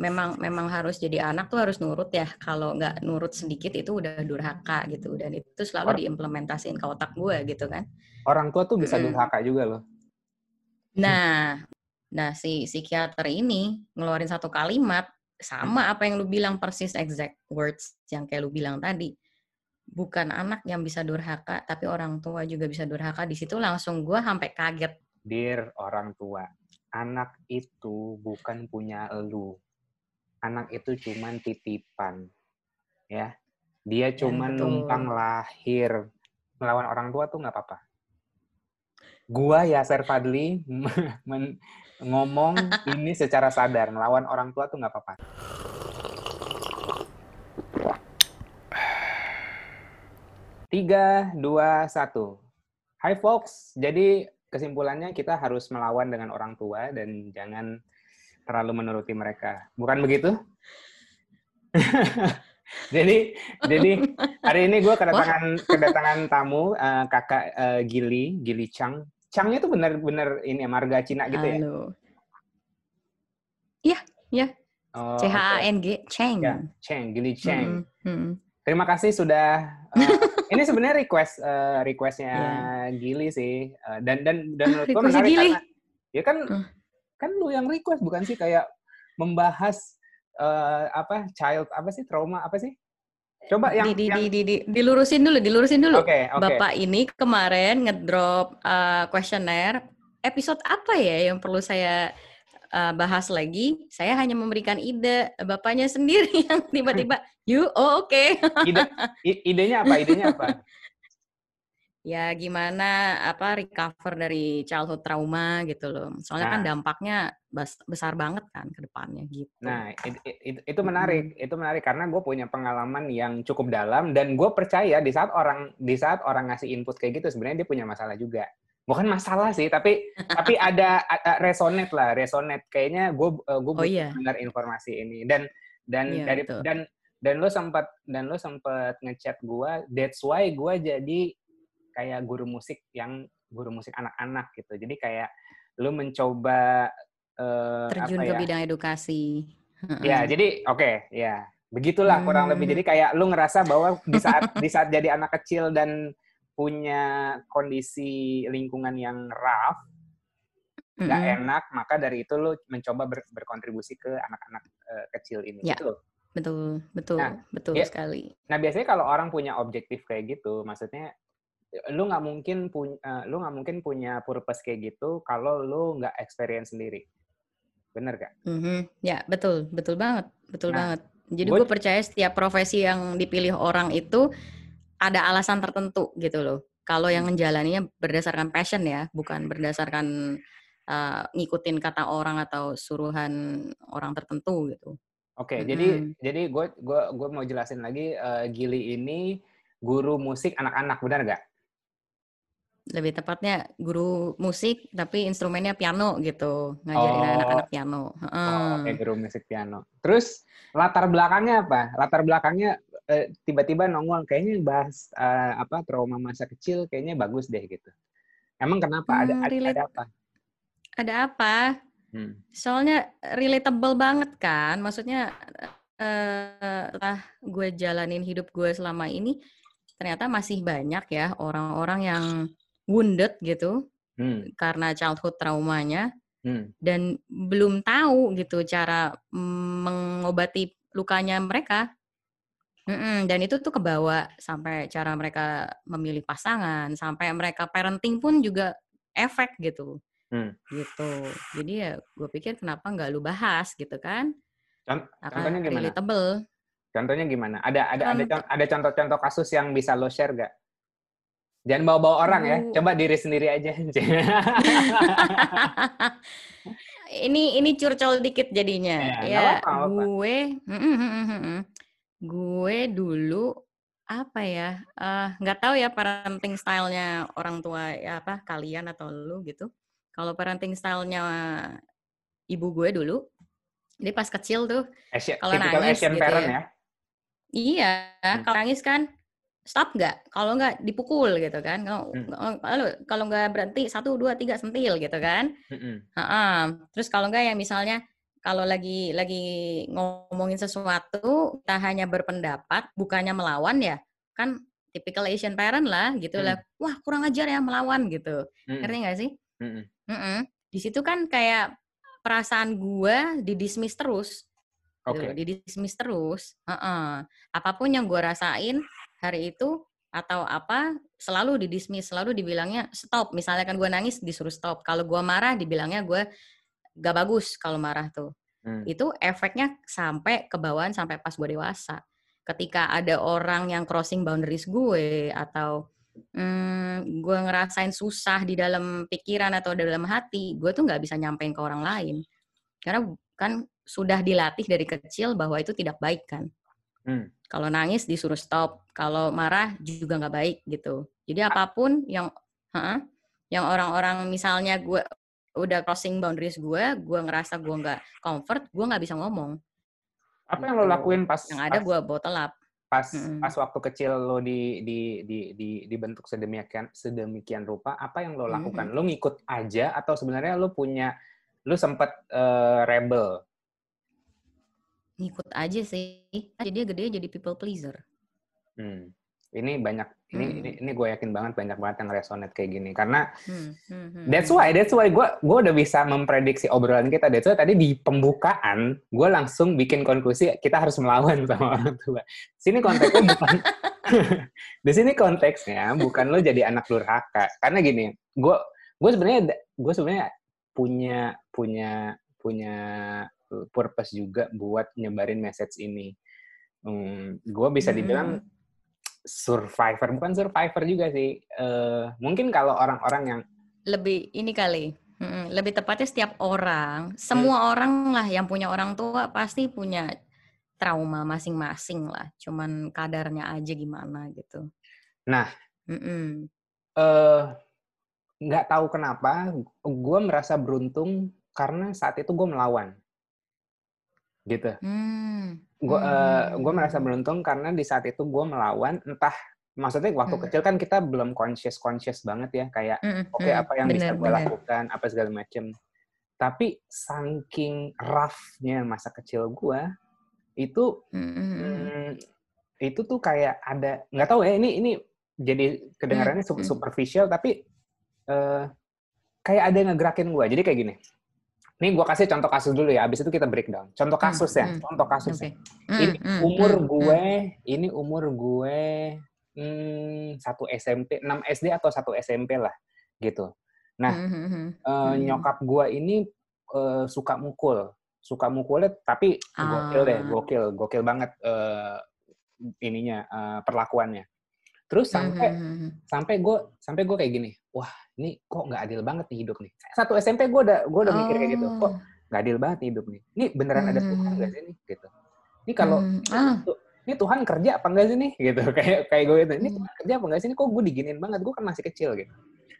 memang memang harus jadi anak tuh harus nurut ya. Kalau nggak nurut sedikit itu udah durhaka gitu. Dan itu selalu Or- diimplementasiin ke otak gue gitu kan. Orang tua tuh bisa durhaka juga loh. Nah, nah si psikiater ini ngeluarin satu kalimat sama apa yang lu bilang persis exact words yang kayak lu bilang tadi. Bukan anak yang bisa durhaka, tapi orang tua juga bisa durhaka. Di situ langsung gue sampai kaget. Dear orang tua, anak itu bukan punya elu. Anak itu cuman titipan. Ya. Dia cuman betul. numpang lahir. Melawan orang tua tuh nggak apa-apa. Gua Yaser Fadli men- ngomong ini secara sadar. Melawan orang tua tuh nggak apa-apa. Tiga, dua, satu. Hai folks, jadi kesimpulannya kita harus melawan dengan orang tua dan jangan terlalu menuruti mereka. Bukan begitu? jadi jadi hari ini gue kedatangan kedatangan tamu eh, kakak eh, Gili Gili Chang. Changnya tuh bener-bener ini marga Cina gitu ya? Halo. Iya, iya. Oh, C H A. N G Cheng. Ya, Cheng, Gili Cheng. Mm-mm, mm. Terima kasih sudah. eh, ini sebenarnya request eh, requestnya Gili sih, Eh, dan dan dan menurut gue menarik Gili? karena ya kan Hmm. Kan lu yang request bukan sih kayak membahas eh, apa child apa sih trauma apa sih? Coba yang di, di, yang di, di, di, dilurusin dulu, dilurusin dulu. oke oke Bapak ini kemarin ngedrop uh, kuesioner episode apa ya yang perlu saya uh, bahas lagi? Saya hanya memberikan ide, bapaknya sendiri yang tiba-tiba, yuk, oh oke. ide i- idenya apa idenya apa? Ya gimana apa recover dari childhood trauma gitu loh. Soalnya kan Nah. dampaknya bas- besar banget kan ke depannya gitu. Nah, it- it- it- itu menarik, itu menarik karena gue punya pengalaman yang cukup dalam dan gue percaya di saat orang di saat orang ngasih input kayak gitu sebenarnya dia punya masalah juga. Bukan masalah sih, tapi tapi ada, ada resonate lah, resonate. Kayaknya gue gue Oh iya. dengar informasi ini dan dan Iya, dari betul. dan dan lo sempat dan lo sempat ngechat gue, that's why gue jadi kayak guru musik yang guru musik anak-anak gitu. Jadi kayak lo mencoba eh, Terjun apa ke ya? bidang edukasi. Ya, jadi oke, ya. Begitulah kurang lebih. Hmm. Jadi kayak lu ngerasa bahwa di saat di saat jadi anak kecil dan punya kondisi lingkungan yang rough, nggak Mm-mm. enak, maka dari itu lu mencoba ber- berkontribusi ke anak-anak eh, kecil ini. Ya. Betul. Betul, betul, Nah, betul ya- sekali. Nah, biasanya kalau orang punya objektif kayak gitu, maksudnya lu nggak mungkin punya lu nggak mungkin punya purpose kayak gitu kalau lu nggak experience sendiri. Bener gak? Mhm. Ya, betul, betul banget, betul Nah, banget. Jadi gua- gue percaya setiap profesi yang dipilih orang itu ada alasan tertentu gitu loh. Kalau yang Hmm. menjalaninya berdasarkan passion ya, bukan berdasarkan uh, ngikutin kata orang atau suruhan orang tertentu gitu. Oke, Mm-mm. jadi jadi gue gue gue mau jelasin lagi eh, Gili ini guru musik anak-anak, benar nggak? Lebih tepatnya guru musik tapi instrumennya piano gitu, ngajarin Oh. anak-anak piano. Oh, Heeh. oke guru musik piano. Terus latar belakangnya apa? Latar belakangnya eh, tiba-tiba nongol kayaknya bahas eh, apa trauma masa kecil kayaknya bagus deh gitu. Emang kenapa? Ada Hmm, ada, ada apa? Ada apa? Hmm. Soalnya relatable banget kan, maksudnya eh setelah gue jalanin hidup gue selama ini, ternyata masih banyak ya orang-orang yang wounded gitu Hmm. karena childhood traumanya Hmm. dan belum tahu gitu cara mm, mengobati lukanya mereka. Mm-mm, dan itu tuh kebawa sampai cara mereka memilih pasangan, sampai mereka parenting pun juga efek gitu. Hmm. Gitu. Jadi ya gue pikir kenapa nggak lu bahas gitu kan? Akan contohnya gimana? relatable. Contohnya gimana? Ada ada ada contoh-contoh kasus yang bisa lo share gak? Jangan bawa-bawa orang ya, coba diri sendiri aja. ini ini curcol dikit jadinya. Ya, nggak Ya, apa-apa, nggak apa-apa. gue gue dulu apa ya? eh, nggak tahu ya parenting stylenya orang tua ya apa kalian atau lu gitu. Kalau parenting stylenya ibu gue dulu, jadi pas kecil tuh Kalau nangis Asian gitu parent ya. ya. Iya, Hmm. kalau nangis kan stop nggak? Kalau nggak dipukul gitu kan? Kalau Hmm. kalau kalau nggak berhenti satu dua tiga sentil gitu kan? Mm-mm. Heeh. Terus kalau nggak yang misalnya kalau lagi lagi ngomongin sesuatu kita hanya berpendapat bukannya melawan ya kan typical Asian parent lah gitu lah Hmm. wah kurang ajar ya melawan gitu Mm-mm. ngerti nggak sih Mm-mm. Mm-mm. di situ kan kayak perasaan gua didismiss terus gitu Oke. loh, didismiss terus Heeh. apa pun yang gua rasain hari itu atau apa selalu didismiss selalu dibilangnya stop misalnya kan gua nangis disuruh stop kalau gua marah dibilangnya gua gak bagus kalau marah tuh Hmm. itu efeknya sampai ke bawaan sampai pas gue dewasa. Ketika ada orang yang crossing boundaries gue atau hmm, gue ngerasain susah di dalam pikiran atau dalam hati, gue tuh nggak bisa nyampein ke orang lain. Karena kan sudah dilatih dari kecil bahwa itu tidak baik kan. Hmm. Kalau nangis disuruh stop, kalau marah juga nggak baik gitu. Jadi apa pun yang, ha-ha, yang orang-orang misalnya gue udah crossing boundaries gue, gue ngerasa gue nggak comfort, gue nggak bisa ngomong. Apa yang lo Gitu. lakuin pas Yang ada gue bottle up. pas, Mm-mm. pas waktu kecil lo di di di, di dibentuk sedemikian sedemikian rupa? Apa yang lo lakukan? Lo ngikut aja atau sebenarnya lo punya lo sempat eh, rebel? Ngikut aja sih. Jadi dia gede jadi people pleaser. Hmm. Ini banyak ini Hmm. ini, ini gue yakin banget banyak banget yang resonate kayak gini karena Hmm, hmm, hmm, That's hmm. why, that's why gue gue udah bisa memprediksi obrolan kita. That's why tadi di pembukaan gue langsung bikin konklusi kita harus melawan sama orang tua. Sini konteksnya bukan di sini konteksnya bukan lo jadi anak durhaka. Karena gini, gue gue sebenarnya gue sebenarnya punya punya punya purpose juga buat nyebarin message ini. Hmm, gue bisa dibilang Hmm. survivor bukan survivor juga sih. Eh, mungkin kalau orang-orang yang lebih ini kali. Mm-mm, lebih tepatnya setiap orang, semua orang lah yang punya orang tua pasti punya trauma masing-masing lah. Cuman kadarnya aja gimana gitu. Nah, Mm-mm. eh nggak tahu kenapa gue merasa beruntung karena saat itu gue melawan gitu Hmm. gue Hmm. gue merasa beruntung karena di saat itu gue melawan entah maksudnya waktu Hmm. kecil kan kita belum conscious conscious banget ya kayak Mm-mm, oke mm-mm. apa yang bisa Bener, gue bener. lakukan apa segala macem tapi saking roughnya masa kecil gue itu Mm-mm. Hmm, itu tuh kayak ada nggak tahu ya ini ini jadi kedengarannya Hmm, hmm. superficial tapi eh, kayak ada yang ngegerakin gue jadi kayak gini nih gue kasih contoh kasus dulu ya abis itu kita breakdown contoh Hmm, kasus ya hmm. contoh kasus Oke. ya. Ini umur gue ini umur gue hmm, satu SMP 6 SD atau satu SMP lah gitu nah mm, eh, Hmm. nyokap gue ini eh, suka mukul suka mukulnya tapi gokil deh Ah. gokil gokil banget eh, ininya eh, perlakuannya terus sampai Mm, mm, mm. sampai gue sampai gue kayak gini wah ini kok nggak adil banget nih hidup nih satu SMP gue udah gue udah mikir kayak gitu kok Oh. nggak adil banget nih hidup nih ini beneran ada Tuhan Hmm. nggak sih nih gitu ini kalau Hmm. Ah. ini Tuhan kerja apa enggak sih nih gitu kayak kayak gue gitu ini Hmm. Tuhan kerja apa enggak sih nih kok gue diginin banget gue kan masih kecil gitu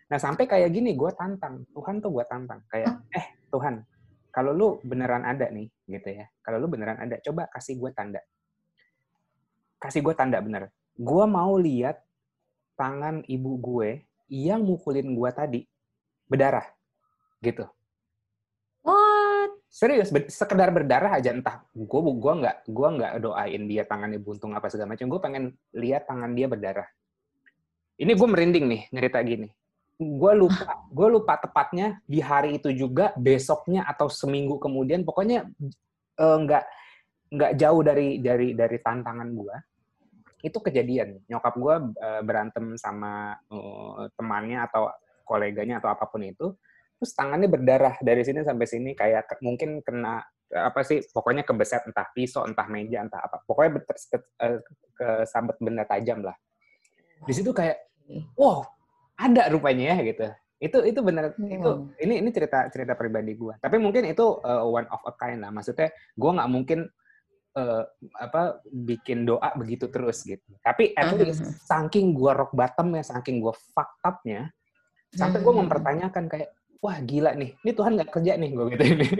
nah sampai kayak gini gue tantang Tuhan tuh gue tantang kayak eh Tuhan kalau lu beneran ada nih gitu ya kalau lu beneran ada coba kasih gue tanda kasih gue tanda bener gue mau lihat tangan ibu gue yang mukulin gue tadi berdarah gitu. What? serius ber- sekedar berdarah aja entah gue gua nggak gua nggak doain dia tangannya buntung apa segala macam gue pengen lihat tangan dia berdarah. Ini gue merinding nih cerita gini. Gue lupa gue lupa tepatnya di hari itu juga besoknya atau seminggu kemudian pokoknya eh, nggak nggak jauh dari dari dari tantangan gue itu kejadian. Nyokap gue berantem sama eh, temannya atau koleganya atau apa pun itu terus tangannya berdarah dari sini sampai sini kayak ke- mungkin kena eh, apa sih pokoknya kebeset entah pisau entah meja entah apa. Pokoknya eh, kesabet benda tajam lah. Di situ kayak wow ada rupanya ya gitu. Itu itu benar itu Wow. ini ini cerita cerita pribadi gue tapi mungkin itu uh, one of a kind lah. Maksudnya gue nggak mungkin uh, apa bikin doa begitu terus gitu tapi at Mhm. least saking gue rock bottom ya saking gue fucked up-nya sampai gue Mhm. mempertanyakan kayak wah gila nih ini Tuhan nggak kerja nih gue gitu ini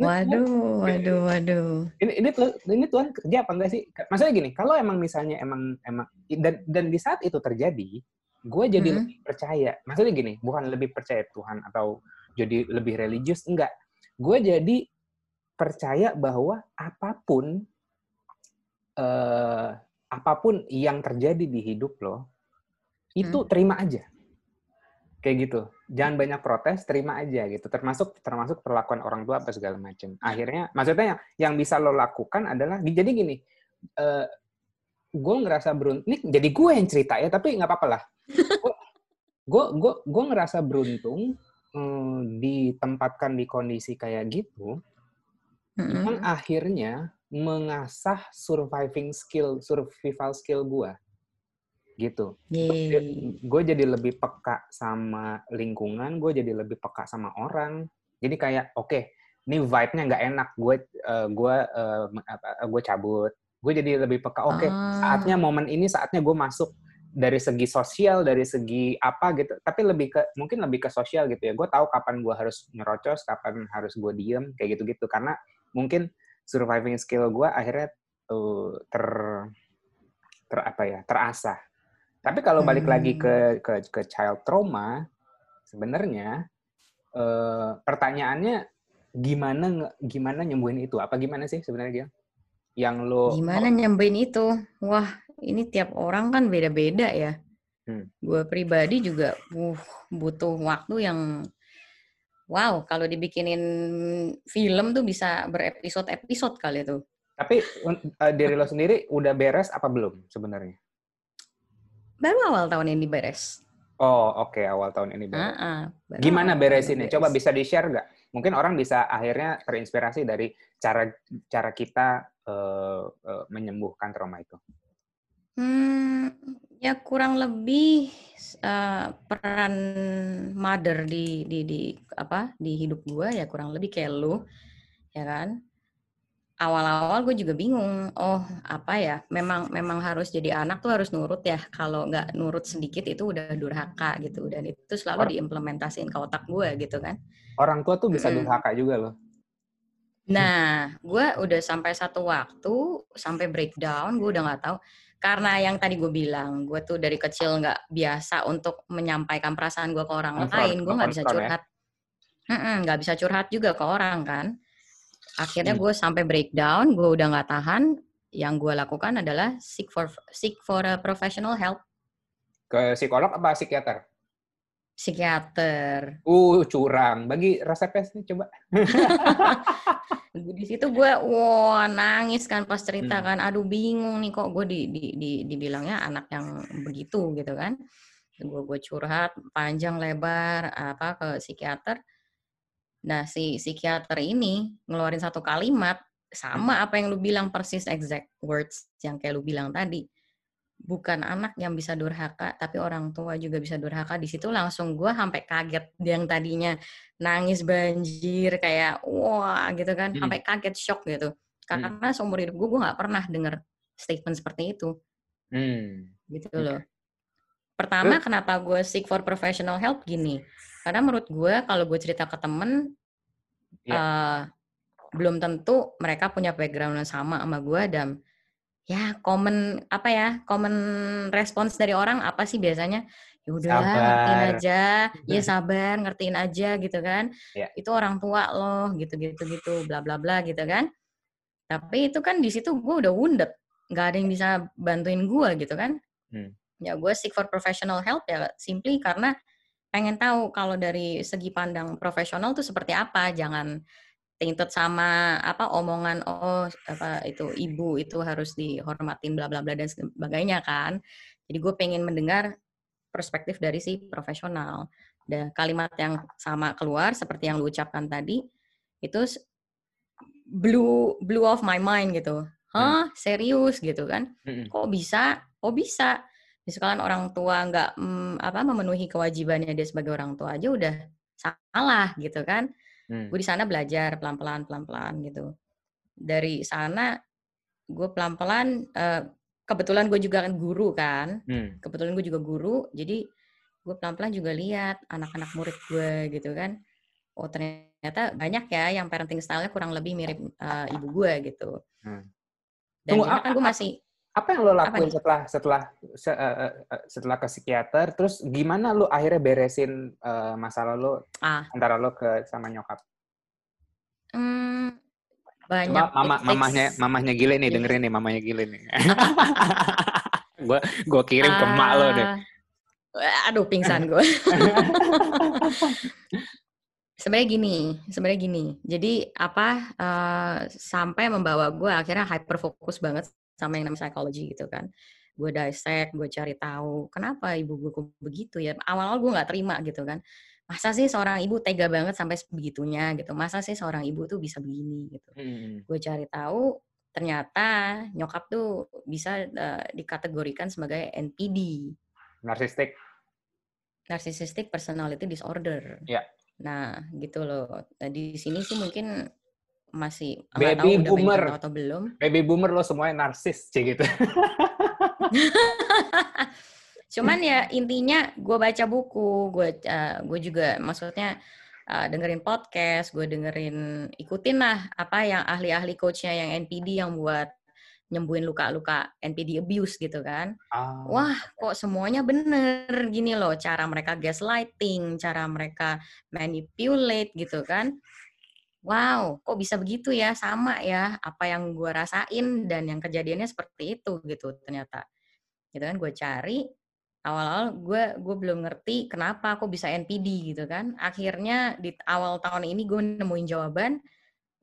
Waduh, waduh, waduh. ini ini ini Tuhan kerja apa enggak sih? Maksudnya gini, kalau emang misalnya emang emang dan dan di saat itu terjadi, gue jadi Hmm. lebih percaya. Maksudnya gini, bukan lebih percaya Tuhan atau jadi lebih religius enggak gue jadi percaya bahwa apa pun uh, apa pun yang terjadi di hidup lo itu hmm. terima aja. Kayak gitu. Jangan banyak protes terima aja gitu. Termasuk termasuk perlakuan orang tua apa segala macam. Akhirnya maksudnya yang yang bisa lo lakukan adalah jadi gini uh, gue ngerasa beruntung ini jadi gue yang cerita ya tapi nggak apa-apa lah. Gue gue gue ngerasa beruntung um, ditempatkan di kondisi kayak gitu mm-hmm. yang akhirnya mengasah surviving skill survival skill gue gitu. Gue jadi lebih peka sama lingkungan, gue jadi lebih peka sama orang. Jadi kayak oke, okay, ini vibe-nya nggak enak, gue uh, gue uh, gue cabut. Gue jadi lebih peka. Oke, okay, ah. saatnya momen ini saatnya gue masuk dari segi sosial, dari segi apa gitu. Tapi lebih ke mungkin lebih ke sosial gitu ya. Gue tahu kapan gue harus nyerocos, kapan harus gue diem, kayak gitu-gitu. Karena mungkin surviving skill gue akhirnya tuh ter ter apa ya terasah tapi kalau balik hmm. lagi ke, ke ke child trauma, sebenarnya eh, pertanyaannya gimana gimana nyembuhin itu? Apa gimana sih sebenarnya dia? Yang lo Gimana oh, nyembuhin itu? Wah, ini tiap orang kan beda-beda ya. Hmm. Gue pribadi juga uh, butuh waktu yang wow, kalau dibikinin film tuh bisa berepisode-episode kali itu. Tapi uh, diri lo sendiri udah beres apa belum sebenarnya? baru awal tahun ini beres. Oh, oke, okay. awal tahun ini beres. Uh -uh, Gimana beresinnya? Beres. Coba bisa di-share nggak? Mungkin orang bisa akhirnya terinspirasi dari cara cara kita uh, uh, menyembuhkan trauma itu. Hmm, ya kurang lebih uh, peran mother di di di apa di hidup gue ya kurang lebih kayak lu, ya kan? awal-awal gue juga bingung. Oh, apa ya? Memang memang harus jadi anak tuh harus nurut ya. Kalau nggak nurut sedikit itu udah durhaka gitu. Dan itu selalu Or diimplementasiin ke otak gue gitu kan. Orang tua tuh bisa hmm. durhaka juga loh. Nah, gue udah sampai satu waktu sampai breakdown, gue udah nggak tahu. Karena yang tadi gue bilang, gue tuh dari kecil nggak biasa untuk menyampaikan perasaan gue ke orang lain. Gue nggak bisa ya? curhat. Nggak ya? bisa curhat juga ke orang kan akhirnya hmm. gue sampai breakdown gue udah nggak tahan yang gue lakukan adalah seek for seek for a professional help ke psikolog apa psikiater psikiater. Uh curang. Bagi resepnya sih coba. Di situ gue wah nangis kan pas cerita hmm. kan. Aduh bingung nih kok gue di, di, di dibilangnya anak yang begitu gitu kan. Gue gue curhat panjang lebar apa ke psikiater. Nah, si psikiater ini ngeluarin satu kalimat sama apa yang lu bilang persis exact words yang kayak lu bilang tadi. Bukan anak yang bisa durhaka, tapi orang tua juga bisa durhaka. Di situ langsung gue sampai kaget yang tadinya nangis banjir kayak wah gitu kan, hmm. sampai kaget shock gitu. Karena hmm. seumur hidup gue gue nggak pernah denger statement seperti itu. Hmm. Gitu loh. Pertama, kenapa gue seek for professional help gini? Karena menurut gue kalau gue cerita ke temen, yeah. Iya. uh, belum tentu mereka punya background yang sama sama gue dan ya common apa ya common response dari orang apa sih biasanya? Ya udah ngertiin aja. Ya sabar ngertiin aja gitu kan. Yeah. itu orang tua loh gitu gitu gitu bla bla bla gitu kan. Tapi itu kan di situ gue udah wounded nggak ada yang bisa bantuin gue gitu kan. Hmm. ya gue seek for professional help ya simply karena pengen tahu kalau dari segi pandang profesional tuh seperti apa. Jangan tainted sama apa omongan oh apa itu ibu itu harus dihormatin bla bla bla dan sebagainya kan. Jadi gue pengen mendengar perspektif dari si profesional. Dan kalimat yang sama keluar seperti yang lu ucapkan tadi itu blue blue off my mind gitu. Hah? Hmm. serius? gitu kan. Hmm. kok bisa? Kok bisa? Misalkan orang tua nggak mm, apa memenuhi kewajibannya dia sebagai orang tua aja udah salah gitu kan hmm. gue di sana belajar pelan pelan pelan pelan gitu dari sana gue pelan pelan uh, kebetulan gue juga kan guru kan hmm. kebetulan gue juga guru jadi gue pelan pelan juga lihat anak-anak murid gue gitu kan oh ternyata banyak ya yang parenting stylenya kurang lebih mirip uh, ibu gue gitu hmm. dan Tunggu, kan gue masih apa yang lo lakuin setelah setelah se, uh, setelah ke psikiater? Terus gimana lo akhirnya beresin uh, masalah lo ah. antara lo ke sama nyokap? Hmm, banyak mama mamahnya mamahnya gile nih dengerin nih mamahnya gile nih. Gue gue kirim ke mak lo deh. Ah, aduh pingsan gue sebenarnya gini sebenarnya gini. Jadi apa uh, sampai membawa gue akhirnya hyper fokus banget sama yang namanya psikologi gitu kan. Gue dissect gue cari tahu kenapa ibu gue begitu ya? Awal-awal gue nggak terima gitu kan. Masa sih seorang ibu tega banget sampai begitunya gitu. Masa sih seorang ibu tuh bisa begini? Gitu. Hmm. gue cari tahu ternyata nyokap tuh bisa uh, dikategorikan sebagai NPD narcissistic narcissistic personality disorder. Ya. Nah gitu loh. Nah, di sini sih mungkin masih baby tahu boomer udah atau belum. Baby boomer lo semuanya narsis sih gitu. Cuman ya intinya gue baca buku, gue uh, gue juga maksudnya uh, dengerin podcast, gue dengerin ikutin lah apa yang ahli-ahli coachnya yang NPD yang buat nyembuhin luka-luka NPD abuse gitu kan. Ah. Wah, kok semuanya bener gini loh cara mereka gaslighting, cara mereka manipulate gitu kan wow, kok bisa begitu ya, sama ya, apa yang gue rasain dan yang kejadiannya seperti itu gitu ternyata. Gitu kan gue cari, awal-awal gue gue belum ngerti kenapa aku bisa NPD gitu kan. Akhirnya di awal tahun ini gue nemuin jawaban,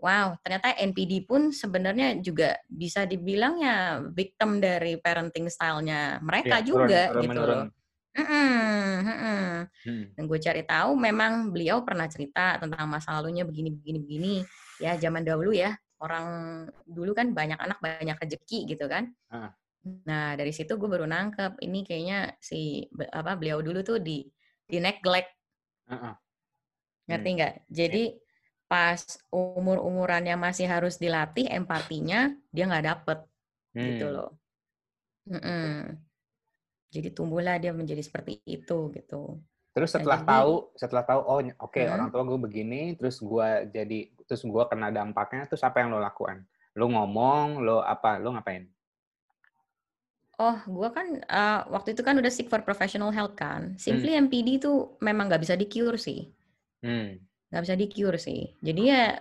wow, ternyata NPD pun sebenarnya juga bisa dibilang ya victim dari parenting style-nya mereka ya, juga turun, turun, gitu menurun. loh. Hmm. Dan gue cari tahu memang beliau pernah cerita tentang masa lalunya begini begini begini. Ya zaman dahulu ya orang dulu kan banyak anak banyak rezeki gitu kan. Uh. Nah dari situ gue baru nangkep ini kayaknya si apa beliau dulu tuh di di neglect. Uh -uh. Ngerti nggak? Jadi pas umur umurannya masih harus dilatih empatinya dia nggak dapet gitu hmm. gitu loh. Mm -mm. Jadi tumbuhlah dia menjadi seperti itu gitu. Terus nah, setelah nah, jadi, tahu, setelah tahu oh oke okay, hmm. orang tua gue begini, terus gue jadi terus gue kena dampaknya, terus apa yang lo lakukan? Lo ngomong, lo apa? Lo ngapain? Oh, gue kan uh, waktu itu kan udah seek for professional help kan. Simply hmm. MPD itu memang nggak bisa di cure sih. Hmm. Nggak bisa di cure sih. Jadi ya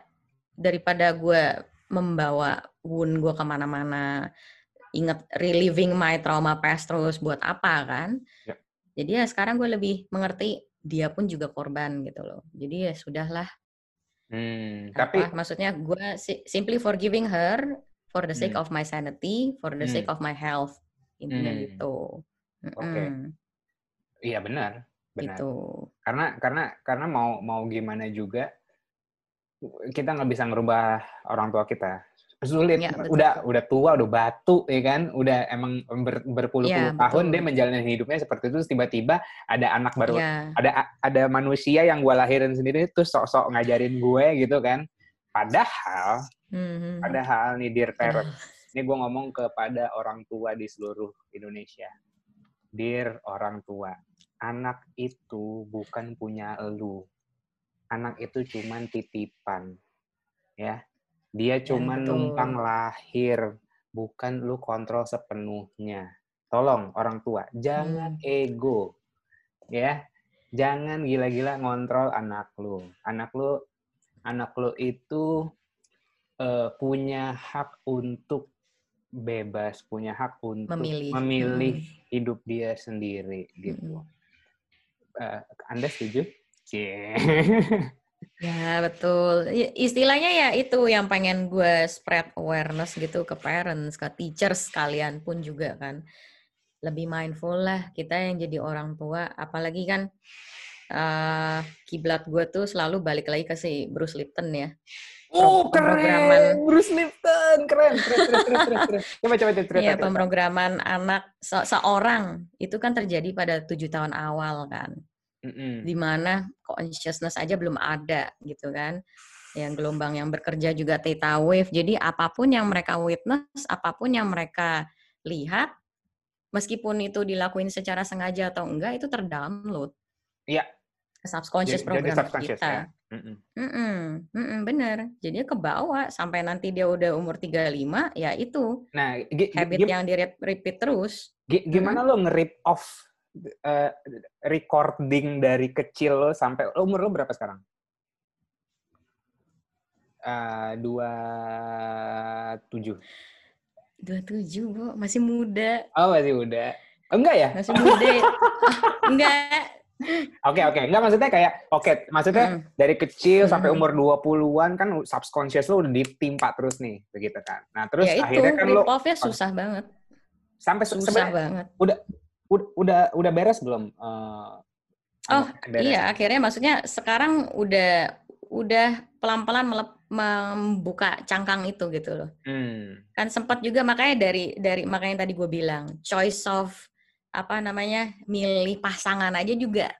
daripada gue membawa wound gue ke mana-mana, inget reliving my trauma past terus buat apa kan? Ya. Jadi ya sekarang gue lebih mengerti dia pun juga korban gitu loh. Jadi ya sudahlah. Hmm, tapi maksudnya gue simply forgiving her for the sake hmm. of my sanity, for the hmm. sake of my health intinya hmm. gitu. Oke. Okay. Iya benar, benar. Gitu. Karena karena karena mau mau gimana juga kita nggak bisa ngerubah orang tua kita sulit. Ya, udah udah tua udah batu ya kan? Udah emang ber, berpuluh-puluh ya, tahun dia menjalani hidupnya seperti itu tiba-tiba ada anak baru ya. ada ada manusia yang gue lahirin sendiri itu sok-sok ngajarin gue gitu kan. Padahal hmm. padahal nih dear parent ini gue ngomong kepada orang tua di seluruh Indonesia. Dear orang tua anak itu bukan punya elu. Anak itu cuman titipan ya dia cuma ya, numpang lahir, bukan lu kontrol sepenuhnya. Tolong orang tua, jangan hmm. ego. Ya. Jangan gila-gila ngontrol anak lu. Anak lu anak lu itu uh, punya hak untuk bebas, punya hak untuk memilih, memilih hmm. hidup dia sendiri gitu. Hmm. Uh, anda setuju? Yeah. Ya, betul. Istilahnya ya itu yang pengen gue spread awareness gitu ke parents, ke teachers kalian pun juga kan. Lebih mindful lah kita yang jadi orang tua. Apalagi kan uh, kiblat gue tuh selalu balik lagi ke si Bruce Lipton ya. Oh, keren. Bruce Lipton, keren. Keren, keren, keren, keren. Coba, coba. Iya, pemrograman anak se seorang itu kan terjadi pada tujuh tahun awal kan mm-hmm. di mana consciousness aja belum ada gitu kan yang gelombang yang bekerja juga theta wave jadi apa pun yang mereka witness apa pun yang mereka lihat meskipun itu dilakuin secara sengaja atau enggak itu terdownload iya subconscious Jadi- program jadi subconscious kita. ya. Mm-mm. Mm-mm, mm-mm, bener. Jadinya ke bawah sampai nanti dia udah umur 35, ya itu Nah, habit yang di repeat terus. gi- gimana lo nge-rip off eh, recording dari kecil lo sampai lo umur lo berapa sekarang? Eh, dua tujuh. 27, Bu. Masih muda. Oh masih udah. Enggak ya? Masih muda. Enggak. Oke oke. Enggak maksudnya kayak oke maksudnya Mm. dari kecil sampai Mm-mm. umur 20-an kan subconscious lo udah ditimpa terus nih begitu kan. Nah, terus ya itu, akhirnya kan lo off-nya susah banget. sampai Susah banget. udah udah udah beres belum? eh, Oh, beres? Iya, akhirnya maksudnya sekarang udah udah pelan-pelan melep- membuka cangkang itu gitu loh. Hmm. Kan sempat juga makanya dari dari makanya tadi gue bilang choice of apa namanya milih pasangan aja juga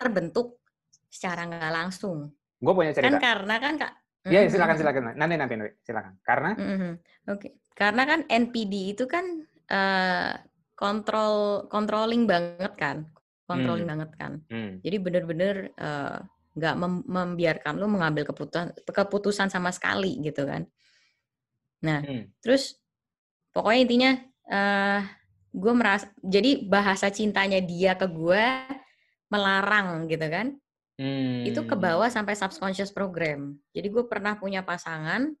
terbentuk secara nggak langsung. Gue punya Kan cerita. karena kan kak. Iya, Mhm. silakan silakan. Nanti nanti nanti silakan. Karena Mhm. Oke, karena kan NPD itu kan eh, kontrol controlling banget kan, controlling Hmm. banget kan. hmm, Jadi bener-bener eh, nggak mem- membiarkan lu mengambil keputusan keputusan sama sekali gitu kan. Nah, hmm, terus pokoknya intinya eh gue merasa jadi bahasa cintanya dia ke gue melarang gitu kan. hmm. Itu ke bawah sampai subconscious program. Jadi gue pernah punya pasangan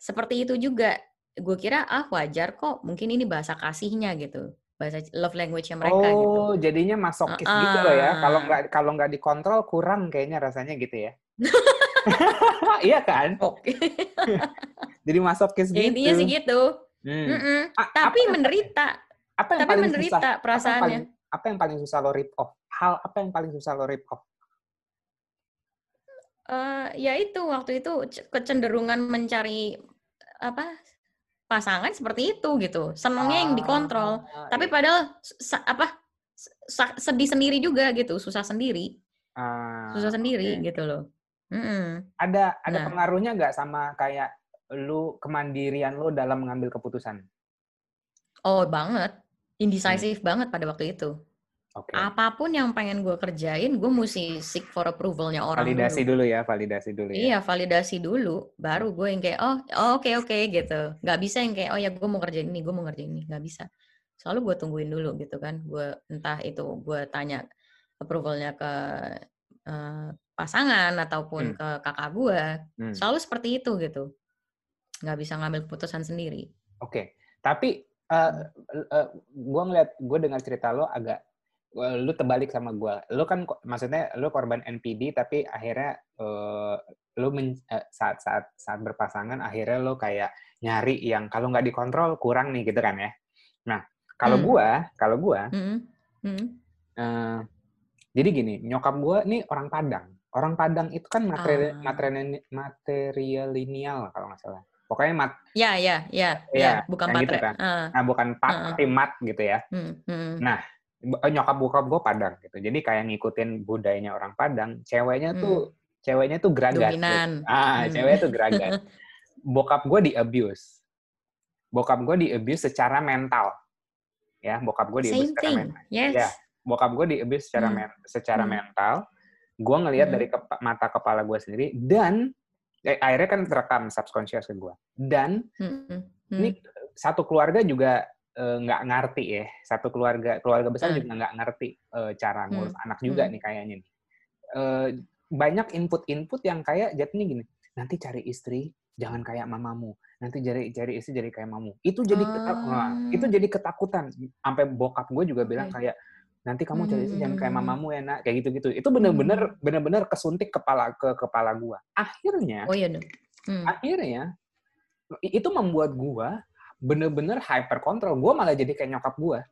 seperti itu juga. Gue kira ah wajar kok, mungkin ini bahasa kasihnya gitu. Bahasa love language-nya mereka gitu. Oh, jadinya masokis gitu loh ya. Kalau nggak kalau nggak dikontrol kurang kayaknya rasanya gitu ya. iya kan? Oke. Jadi masokis Ya gitu. intinya sih gitu. Hmm. Mm-mm. A- Tapi apa, menderita. apa yang Tapi paling menderita susah? Apa yang perasaannya. paling, apa yang paling susah lo rip off? Hal apa yang paling susah lo rip off? Eh, ya itu waktu itu kecenderungan mencari apa pasangan seperti itu gitu. Senangnya yang dikontrol. Ah, Tapi iya. padahal sa- apa sa- sedih sendiri juga gitu, susah sendiri, Ah, susah sendiri oke. gitu loh. Mm-mm. Ada ada Nah. pengaruhnya nggak sama kayak lu kemandirian lu dalam mengambil keputusan? Oh banget, Hmm. indecisive banget pada waktu itu. Oke. Apa pun yang pengen gue kerjain, gue mesti seek for approvalnya orang Validasi dulu. dulu ya, validasi dulu ya. Iya, validasi dulu, baru gue yang kayak oh oh, oke oke gitu. Nggak bisa yang kayak oh ya gue mau kerjain ini, gue mau ngerjain ini, nggak bisa. Selalu gue tungguin dulu gitu kan. Gue entah itu gue tanya approvalnya ke eh, pasangan ataupun Hmm. ke kakak gue. Hmm. Selalu seperti itu gitu. Nggak bisa ngambil keputusan sendiri. Oke, tapi uh, uh, gue ngeliat, gue dengar cerita lo agak, uh, lu terbalik sama gue. Lu kan, maksudnya lu korban NPD, tapi akhirnya uh, lu men- uh, saat saat saat berpasangan, akhirnya lo kayak nyari yang kalau nggak dikontrol kurang nih gitu kan ya. Nah, kalau Hmm. gue, kalau gue, Mm-mm. Mm-mm. uh, jadi gini, nyokap gue nih orang Padang. Orang Padang itu kan materi, Ah. materi, materialinial kalau nggak salah. Pokoknya mat, Ya ya ya Iya, ya bukan gitu kan. Ah, nah bukan pat, tapi mat gitu ya. mm, mm. Nah, nyokap bokap gue Padang gitu. Jadi kayak ngikutin budayanya orang Padang, ceweknya tuh ceweknya tuh geragat. gitu. Dominan. Ah, Hmm. ceweknya tuh geragat. Bokap gue di abuse. Bokap gue di abuse secara mental. Ya, bokap gue di abuse Same secara thing. mental. Yes. Ya. Bokap gue di abuse secara Hmm. men- secara Hmm. mental. Gue ngelihat Hmm. dari kepa- mata kepala gue sendiri dan eh, akhirnya kan terekam subconscious ke gue. Dan Mm, mm, mm. ini satu keluarga juga eh, nggak ngerti ya satu keluarga keluarga besar Hmm. juga nggak ngerti eh, cara ngurus anak juga Hmm. nih kayaknya nih Eh, banyak input-input yang kayak jadinya gini nanti cari istri jangan kayak mamamu nanti cari cari istri jadi kayak mamu itu jadi ketak- Ah. wah, itu jadi ketakutan sampai bokap gue juga bilang Oke. kayak nanti kamu cari istri jangan kayak Hmm. mamamu ya nak kayak gitu gitu itu bener-bener bener-bener kesuntik kepala ke kepala gue akhirnya Oh iya dong. Hmm. akhirnya itu membuat gua bener-bener hyper control gua malah jadi kayak nyokap gua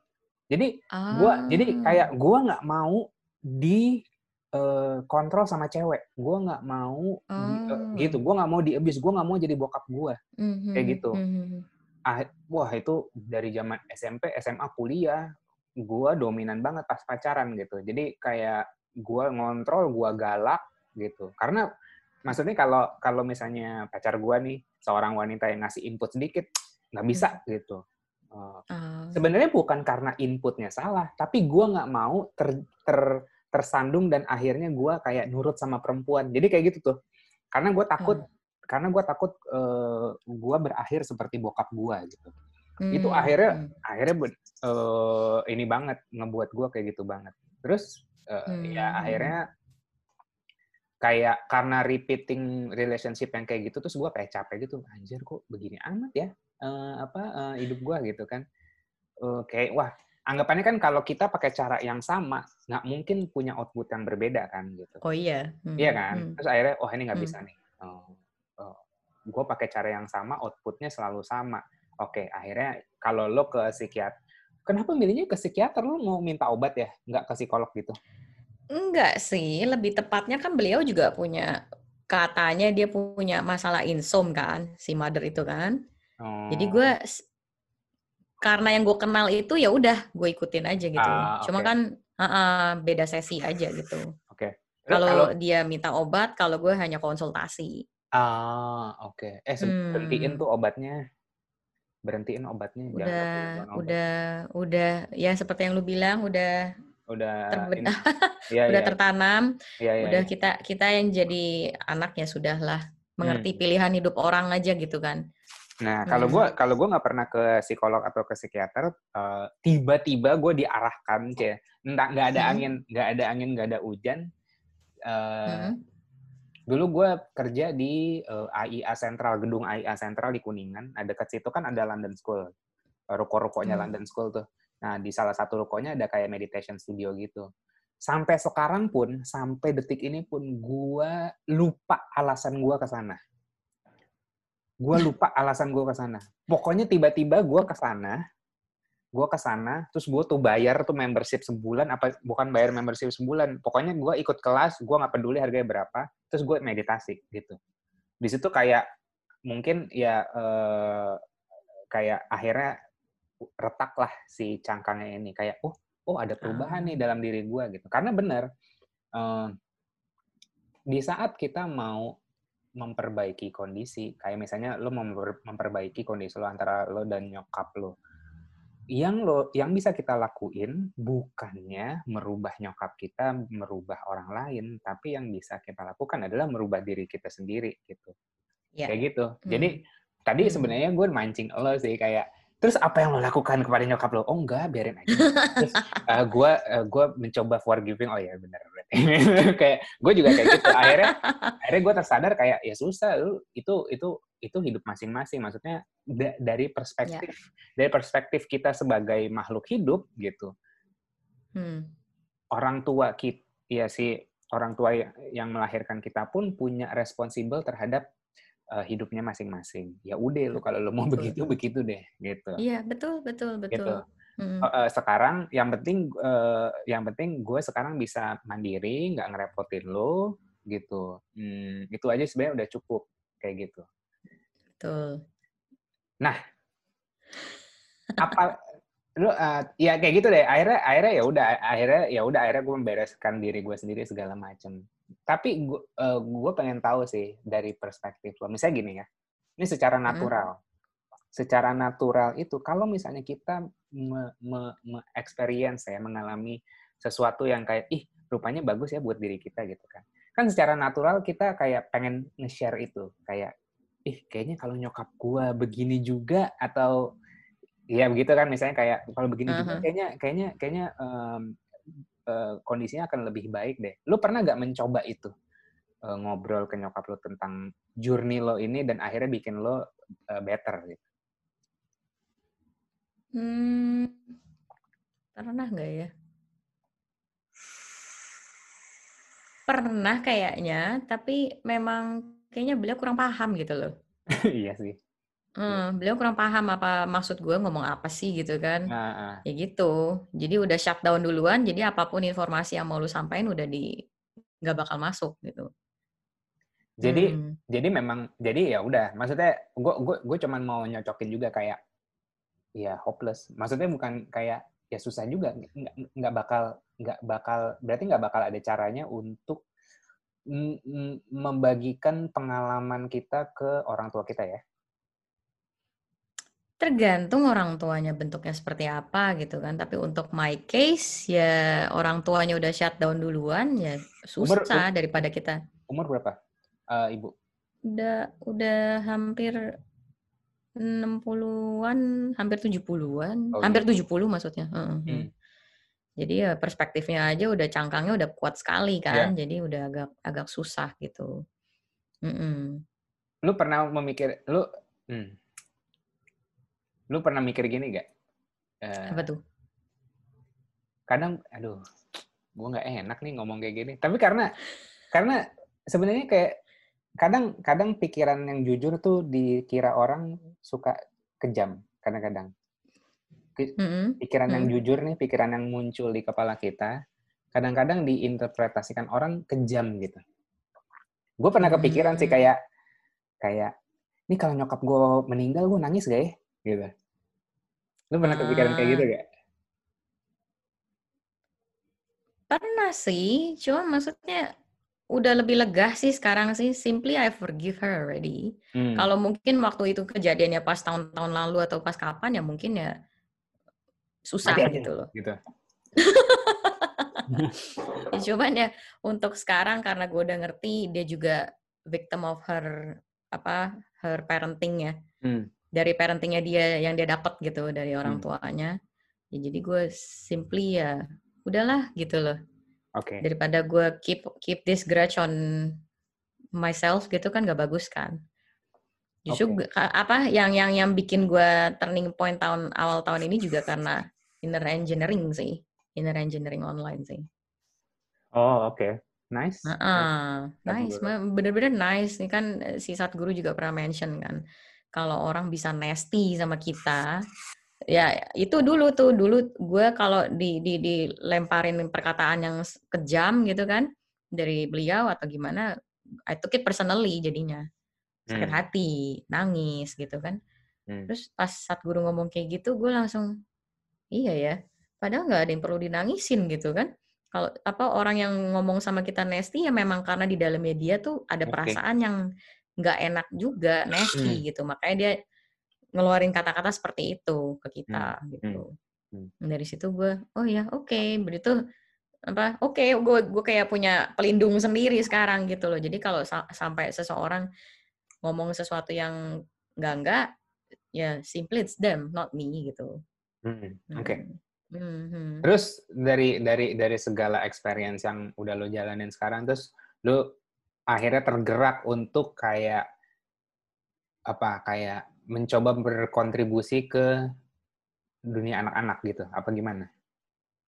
jadi gua jadi Ah. kayak gua nggak mau di eh, kontrol sama cewek gua nggak mau di- eh, Oh. gitu gua nggak mau di abuse gua nggak mau jadi bokap gua Mhm, kayak gitu. mhm. ah, wah itu dari zaman SMP SMA kuliah gua dominan banget pas pacaran gitu jadi kayak gua ngontrol gua galak gitu karena maksudnya kalau kalau misalnya pacar gua nih seorang wanita yang ngasih input sedikit nggak bisa gitu Eh, Ah. sebenarnya bukan karena inputnya salah tapi gua nggak mau ter, ter tersandung dan akhirnya gue kayak nurut sama perempuan. Jadi kayak gitu tuh. Karena gue takut, hmm. karena gue takut uh, gue berakhir seperti bokap gue gitu. Hmm. Itu akhirnya, hmm. akhirnya uh, ini banget ngebuat gue kayak gitu banget. Terus uh, hmm. ya akhirnya kayak karena repeating relationship yang kayak gitu terus gue kayak capek gitu anjir kok begini amat ya uh, apa uh, hidup gue gitu kan uh, kayak wah anggapannya kan kalau kita pakai cara yang sama, nggak mungkin punya output yang berbeda kan gitu. Oh iya. Hmm. Iya kan? Hmm. Terus akhirnya, oh ini nggak hmm. bisa nih. Oh, oh. Gue pakai cara yang sama, outputnya selalu sama. Oke, akhirnya kalau lo ke psikiater, kenapa milihnya ke psikiater? Lo mau minta obat ya? Nggak ke psikolog gitu? Enggak sih, lebih tepatnya kan beliau juga punya, katanya dia punya masalah insom kan, si mother itu kan. Oh. Jadi gue karena yang gue kenal itu ya udah gue ikutin aja gitu. Ah, Cuma kan uh, uh, beda sesi aja gitu. Oke. Okay. Kalau dia minta obat, kalau gue hanya konsultasi. Ah, oke. Okay. Eh, hmm. berhentiin tuh obatnya. Berhentiin obatnya. Udah, obat. udah, udah. Ya seperti yang lu bilang, udah udah ter ya, udah ya. tertanam ya, ya, udah ya. kita kita yang jadi anak ya sudahlah mengerti hmm. pilihan hidup orang aja gitu kan Nah, kalau gue hmm. kalau gue nggak pernah ke psikolog atau ke psikiater, uh, tiba-tiba gue diarahkan kayak entah nggak ada hmm. angin, nggak ada angin, nggak ada hujan. Uh, hmm. Dulu gue kerja di uh, eh, AIA Sentral, gedung AIA Sentral di Kuningan. Ada dekat situ kan ada London School, ruko-rukonya hmm. London School tuh. Nah, di salah satu rukonya ada kayak meditation studio gitu. Sampai sekarang pun, sampai detik ini pun, gue lupa alasan gue ke sana Gue lupa alasan gue ke sana. Pokoknya tiba-tiba gue ke sana, gue ke sana, terus gue tuh bayar tuh membership sebulan, apa bukan bayar membership sebulan, pokoknya gue ikut kelas, gue nggak peduli harganya berapa, terus gue meditasi gitu. Di situ kayak mungkin ya eh, kayak akhirnya retak lah si cangkangnya ini kayak oh oh ada perubahan nih ah. dalam diri gue gitu karena benar eh, di saat kita mau memperbaiki kondisi kayak misalnya lo memperbaiki kondisi lo antara lo dan nyokap lo yang lo yang bisa kita lakuin bukannya merubah nyokap kita merubah orang lain tapi yang bisa kita lakukan adalah merubah diri kita sendiri gitu ya. kayak gitu hmm. jadi tadi hmm. sebenarnya gue mancing lo sih kayak terus apa yang lo lakukan kepada nyokap lo? Oh enggak biarin aja. Terus uh, gue uh, gue mencoba forgiving. Oh ya benar kayak gue juga kayak gitu. Akhirnya akhirnya gue tersadar kayak ya susah lu itu itu itu hidup masing-masing. Maksudnya da dari perspektif yeah. dari perspektif kita sebagai makhluk hidup gitu. Hmm. orang tua kita ya si orang tua yang melahirkan kita pun punya responsibel terhadap uh, hidupnya masing-masing ya udah lu kalau lu mau betul. begitu begitu deh gitu iya betul betul betul gitu. Hmm. Uh, sekarang yang penting uh, yang penting gue sekarang bisa mandiri, nggak ngerepotin lo gitu. Hmm, itu aja sebenarnya udah cukup kayak gitu. Betul. Nah, apa lu uh, ya kayak gitu deh. Akhirnya akhirnya ya udah akhirnya ya udah akhirnya gue membereskan diri gue sendiri segala macam. Tapi gue uh, gue pengen tahu sih dari perspektif lo. Misalnya gini ya. Ini secara natural. Hmm secara natural itu kalau misalnya kita me, me, me experience ya mengalami sesuatu yang kayak ih rupanya bagus ya buat diri kita gitu kan kan secara natural kita kayak pengen nge-share itu kayak ih kayaknya kalau nyokap gua begini juga atau ya begitu kan misalnya kayak kalau begini uh -huh. juga kayaknya kayaknya kayaknya um, uh, kondisinya akan lebih baik deh lu pernah nggak mencoba itu uh, ngobrol ke nyokap lo tentang journey lo ini dan akhirnya bikin lo uh, better gitu Hmm, pernah nggak ya? Pernah kayaknya, tapi memang kayaknya beliau kurang paham gitu loh. Iya sih. Hmm, beliau kurang paham apa maksud gue ngomong apa sih gitu kan. Nah. Ya gitu. Jadi udah shutdown duluan, jadi apa pun informasi yang mau lu sampaikan udah di nggak bakal masuk gitu. Jadi hmm. jadi memang jadi ya udah, maksudnya gue gue gue cuman mau nyocokin juga kayak ya hopeless. Maksudnya bukan kayak ya susah juga, nggak, nggak bakal nggak bakal berarti nggak bakal ada caranya untuk membagikan pengalaman kita ke orang tua kita ya. Tergantung orang tuanya bentuknya seperti apa gitu kan. Tapi untuk my case ya orang tuanya udah shutdown duluan ya Umur susah um, daripada kita. umur berapa, uh, Ibu? Udah udah hampir 60-an, hampir 70-an, Oh, hampir gitu. 70 maksudnya. Heeh, hmm. Hmm. Jadi ya perspektifnya aja udah cangkangnya udah kuat sekali kan. Jadi udah agak agak susah gitu. Mm-mm. Lu pernah memikir lu hmm. Lu pernah mikir gini gak? Eh, Apa tuh? kadang aduh, gue nggak enak nih ngomong kayak gini. Tapi karena karena sebenarnya kayak kadang kadang pikiran yang jujur tuh dikira orang suka kejam kadang-kadang. Pikiran yang Hmm. jujur nih, pikiran yang muncul di kepala kita, kadang-kadang diinterpretasikan orang kejam gitu. Gue pernah kepikiran sih Hmm. kayak kayak ini kalau nyokap gue meninggal gue nangis gak ya? Gitu. Lu pernah kepikiran kayak gitu Ah. gak? Pernah sih, cuma maksudnya udah lebih lega sih sekarang sih. Simply I forgive her already. Hmm. Kalau mungkin waktu itu kejadiannya pas tahun-tahun lalu atau pas kapan ya mungkin ya susah Mati gitu loh. gitu. Ya, cuman ya untuk sekarang karena gue udah ngerti dia juga victim of her apa her parenting ya Hmm. Dari parentingnya dia yang dia dapat gitu dari orang Hmm. tuanya. Ya jadi gue simply ya udahlah gitu loh. Oke. daripada gue keep keep this grudge on myself gitu kan gak bagus kan justru ka- apa yang yang yang bikin gue turning point tahun awal tahun ini juga karena inner engineering sih inner engineering online sih Oh, oke. Nice. Nah, nice, Satguru. Ma- bener-bener nice. Ini kan eh, si Satguru juga pernah mention kan, kalau orang bisa nasty sama kita, ya itu dulu tuh, dulu gue kalau di, di dilemparin perkataan yang kejam gitu kan dari beliau atau gimana, I took it personally jadinya sakit Hmm. hati, nangis gitu kan. Hmm. Terus pas Satguru ngomong kayak gitu, gue langsung iya ya, padahal nggak ada yang perlu dinangisin gitu kan. Kalau apa orang yang ngomong sama kita nasty ya memang karena di dalamnya dia tuh ada Oke. perasaan yang nggak enak juga nasty Hmm. gitu. Makanya dia ngeluarin kata-kata seperti itu ke kita gitu. Hmm. Dari situ gue, oh ya oke, begitu apa oke gue gue kayak punya pelindung sendiri sekarang gitu loh. Jadi kalau sa- sampai seseorang ngomong sesuatu yang enggak enggak ya simply it's them not me gitu. Hmm. Oke. Hmm. Mhm. Terus dari dari dari segala experience yang udah lo jalanin sekarang, terus lo akhirnya tergerak untuk kayak apa? Kayak mencoba berkontribusi ke dunia anak-anak gitu. Apa gimana?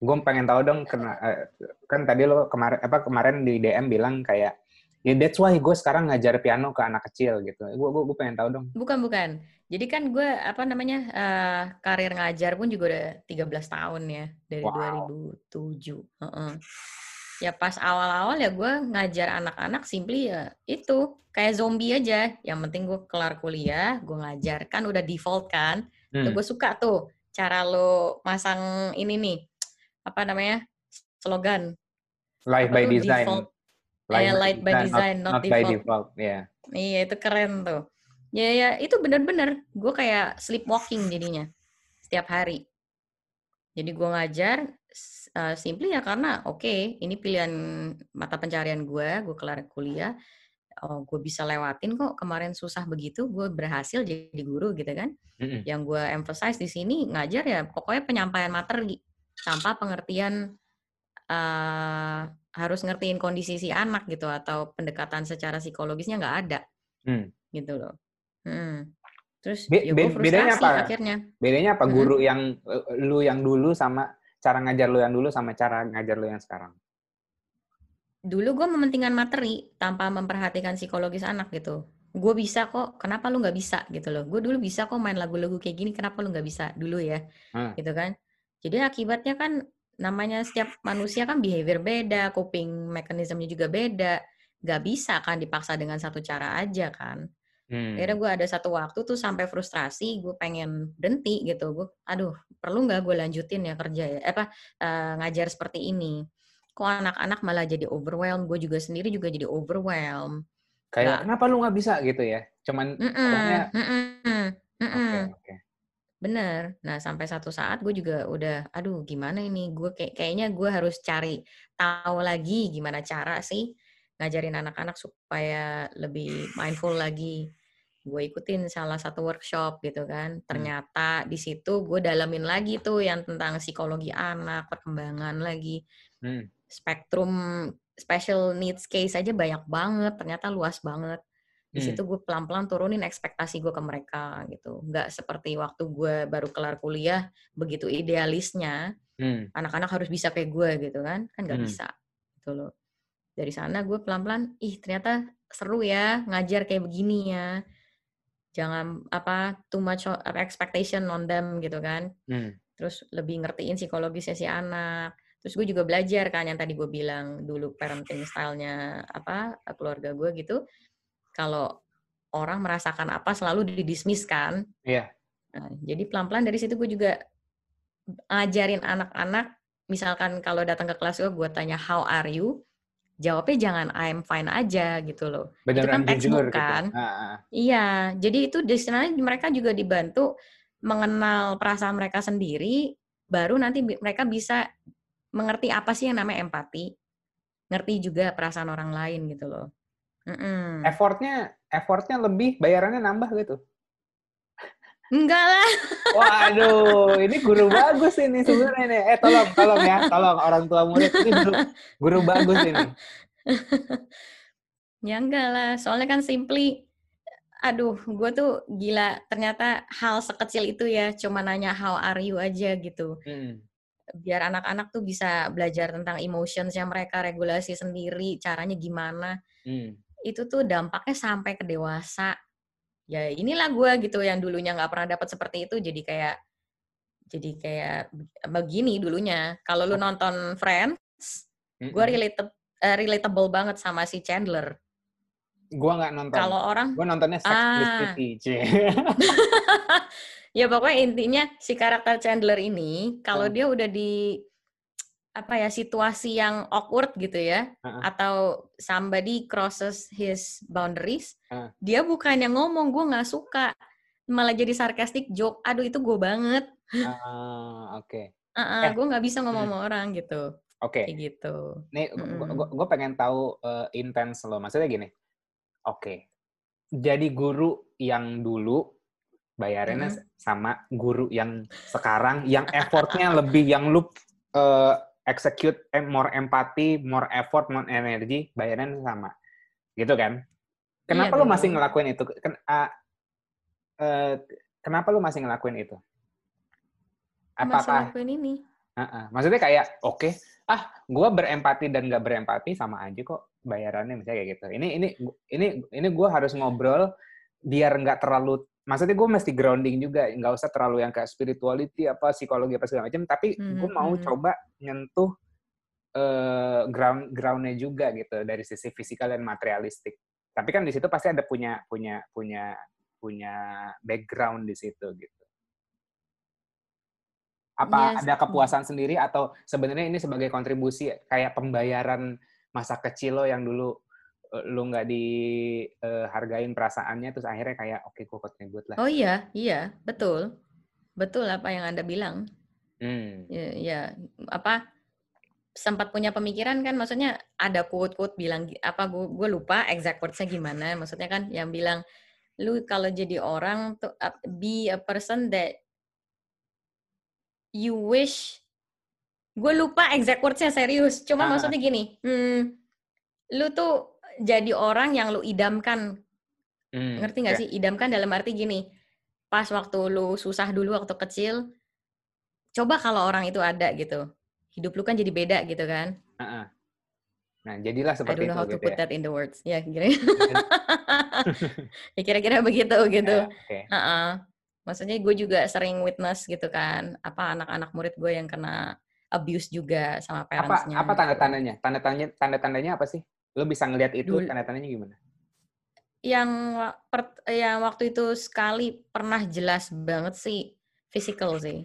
Gue pengen tahu dong, kena, eh, kan tadi lo kemarin apa kemarin di DM bilang kayak ya that's why gue sekarang ngajar piano ke anak kecil gitu. Gue gue gue pengen tahu dong. Bukan bukan. Jadi kan gue apa namanya eh, karir ngajar pun juga udah 13 tahun ya dari Wow. 2007. Heeh. Ya pas awal-awal ya gue ngajar anak-anak simply ya itu kayak zombie aja. Yang penting gue kelar kuliah, gue ngajar kan udah default kan. Tuh Hmm. gue suka tuh cara lo masang ini nih apa namanya slogan Life apa by tuh design. default Eh, light by design, not not, by default. default. Ya. Iya itu keren tuh. Ya ya itu bener-bener gue kayak sleepwalking jadinya setiap hari. Jadi gue ngajar uh, simply ya karena oke ini pilihan mata pencarian gue, gue kelar kuliah, oh gue bisa lewatin kok kemarin susah begitu, gue berhasil jadi guru gitu kan. Mm-mm. Yang gue emphasize di sini ngajar ya pokoknya penyampaian materi tanpa pengertian uh, harus ngertiin kondisi si anak gitu atau pendekatan secara psikologisnya nggak ada Hmm. gitu loh. Hmm. Terus Be- ya gue be- bedanya apa? akhirnya. Bedanya apa guru yang eh, lu yang dulu sama cara ngajar lu yang dulu sama cara ngajar lu yang sekarang? Dulu gue mementingkan materi tanpa memperhatikan psikologis anak gitu. Gue bisa kok, kenapa lu nggak bisa gitu loh. Gue dulu bisa kok main lagu-lagu kayak gini, kenapa lu nggak bisa dulu ya, Hmm. gitu kan. Jadi akibatnya kan namanya setiap manusia kan behavior beda, coping mekanismenya juga beda. Gak bisa kan dipaksa dengan satu cara aja kan. Hmm. Akhirnya gue ada satu waktu tuh sampai frustrasi, gue pengen berhenti gitu. Gue, aduh, perlu nggak gue lanjutin ya kerja ya, eh, apa eh, ngajar seperti ini. Kok anak-anak malah jadi overwhelmed, gue juga sendiri juga jadi overwhelmed. Kayak Nggak. kenapa lu nggak bisa gitu ya? Cuman Mm-mm, pokoknya mm-mm, oke mm-mm. oke. Bener. Nah, sampai satu saat gue juga udah, aduh gimana ini? Gue kayak kayaknya gue harus cari tahu lagi gimana cara sih ngajarin anak-anak supaya lebih mindful lagi. Gue ikutin salah satu workshop gitu kan. Hmm. Ternyata di situ gue dalamin lagi tuh yang tentang psikologi anak, perkembangan lagi. Hmm. Spektrum special needs case aja banyak banget, ternyata luas banget di Hmm. situ gue pelan-pelan turunin ekspektasi gue ke mereka gitu nggak seperti waktu gue baru kelar kuliah begitu idealisnya Hmm. anak-anak harus bisa kayak gue gitu kan kan nggak Hmm. bisa gitu loh dari sana gue pelan-pelan ih ternyata seru ya ngajar kayak begini ya jangan apa too much expectation on them gitu kan. Hmm. terus lebih ngertiin psikologisnya si anak. Terus gue juga belajar kan yang tadi gue bilang dulu parenting stylenya apa keluarga gue gitu. Kalau orang merasakan apa selalu didismiss kan. Iya. Nah, jadi pelan-pelan dari situ gue juga ngajarin anak-anak misalkan kalau datang ke kelas gue gue tanya how are you jawabnya jangan I'm fine aja gitu loh Beneran kan textbook jujur kan. gitu. Ah, ah. Iya, jadi itu di sana mereka juga dibantu mengenal perasaan mereka sendiri, baru nanti mereka bisa mengerti apa sih yang namanya empati, ngerti juga perasaan orang lain gitu loh. Mm-mm. Effortnya, effortnya lebih, bayarannya nambah gitu. Enggak lah. Waduh, ini guru bagus ini sebenarnya nih. Eh tolong, tolong ya, tolong orang tua murid ini guru, guru bagus ini. Ya enggak lah, soalnya kan simply, aduh, gue tuh gila, ternyata hal sekecil itu ya, cuma nanya how are you aja gitu. Hmm. Biar anak-anak tuh bisa belajar tentang emotionsnya mereka, regulasi sendiri, caranya gimana. Hmm. Itu tuh dampaknya sampai ke dewasa. Ya inilah gue gitu, yang dulunya nggak pernah dapat seperti itu, jadi kayak, jadi kayak begini dulunya. Kalau lu nonton Friends, gue Mm-mm. related, eh, relatable banget sama si Chandler. Gua nggak nonton. Kalau orang Gua nontonnya Sex Ah. Cie. ya pokoknya intinya si karakter Chandler ini kalau Hmm. dia udah di apa ya situasi yang awkward gitu ya Heeh. atau somebody crosses his boundaries Heeh. dia bukan yang ngomong gue nggak suka malah jadi sarcastic joke aduh itu gue banget Ah, Oke, uh Eh. gue nggak bisa ngomong sama orang gitu oke. kayak gitu Nih, Mm-mm. gue pengen tahu eh, intens lo. Maksudnya gini, oke, jadi guru yang dulu bayarannya sama guru yang sekarang, yang effortnya lebih, yang lu eh, execute eh, more empathy, more effort, more energy, bayarannya sama, gitu kan? Kenapa lu masih ngelakuin itu? Ken- ah, eh, kenapa lu masih ngelakuin itu? masih Apakah lakuin ini Heeh. Maksudnya kayak oke, ah gue berempati dan nggak berempati sama aja kok bayarannya misalnya kayak gitu. Ini ini ini ini gue harus ngobrol biar nggak terlalu, maksudnya gue mesti grounding juga, nggak usah terlalu yang kayak spirituality apa psikologi apa segala macam. Tapi gue Mhm, mau mhm. coba nyentuh eh, ground groundnya juga gitu dari sisi fisikal dan materialistik. Tapi kan di situ pasti ada punya punya punya punya background di situ gitu. Apa Yes. ada kepuasan sendiri atau sebenarnya ini sebagai kontribusi kayak pembayaran masa kecil lo yang dulu lu nggak dihargain perasaannya terus akhirnya kayak oke gue kontribut lah. oh iya iya betul betul apa yang anda bilang Hmm. ya, ya apa sempat punya pemikiran kan maksudnya ada quote-quote bilang apa gue gue lupa exact words-nya gimana maksudnya kan yang bilang lu kalau jadi orang tuh uh, be a person that you wish gue lupa exact words-nya serius cuma Ah. maksudnya gini hmm, lu tuh jadi orang yang lu idamkan Hmm, ngerti nggak oke. sih idamkan dalam arti gini pas waktu lu susah dulu waktu kecil coba kalau orang itu ada gitu hidup lu kan jadi beda gitu kan Heeh. Nah, jadilah I seperti don't know itu how to gitu put ya. that in the words ya kira ya kira-kira begitu gitu Ya, Oke. Heeh. maksudnya gue juga sering witness gitu kan apa anak-anak murid gue yang kena abuse juga sama Apa parentsnya apa gitu. tanda-tandanya? Tanda-tandanya tanda-tandanya apa sih? Lo bisa ngelihat itu tanda-tandanya gimana? yang per- yang waktu itu sekali pernah jelas banget sih physical sih.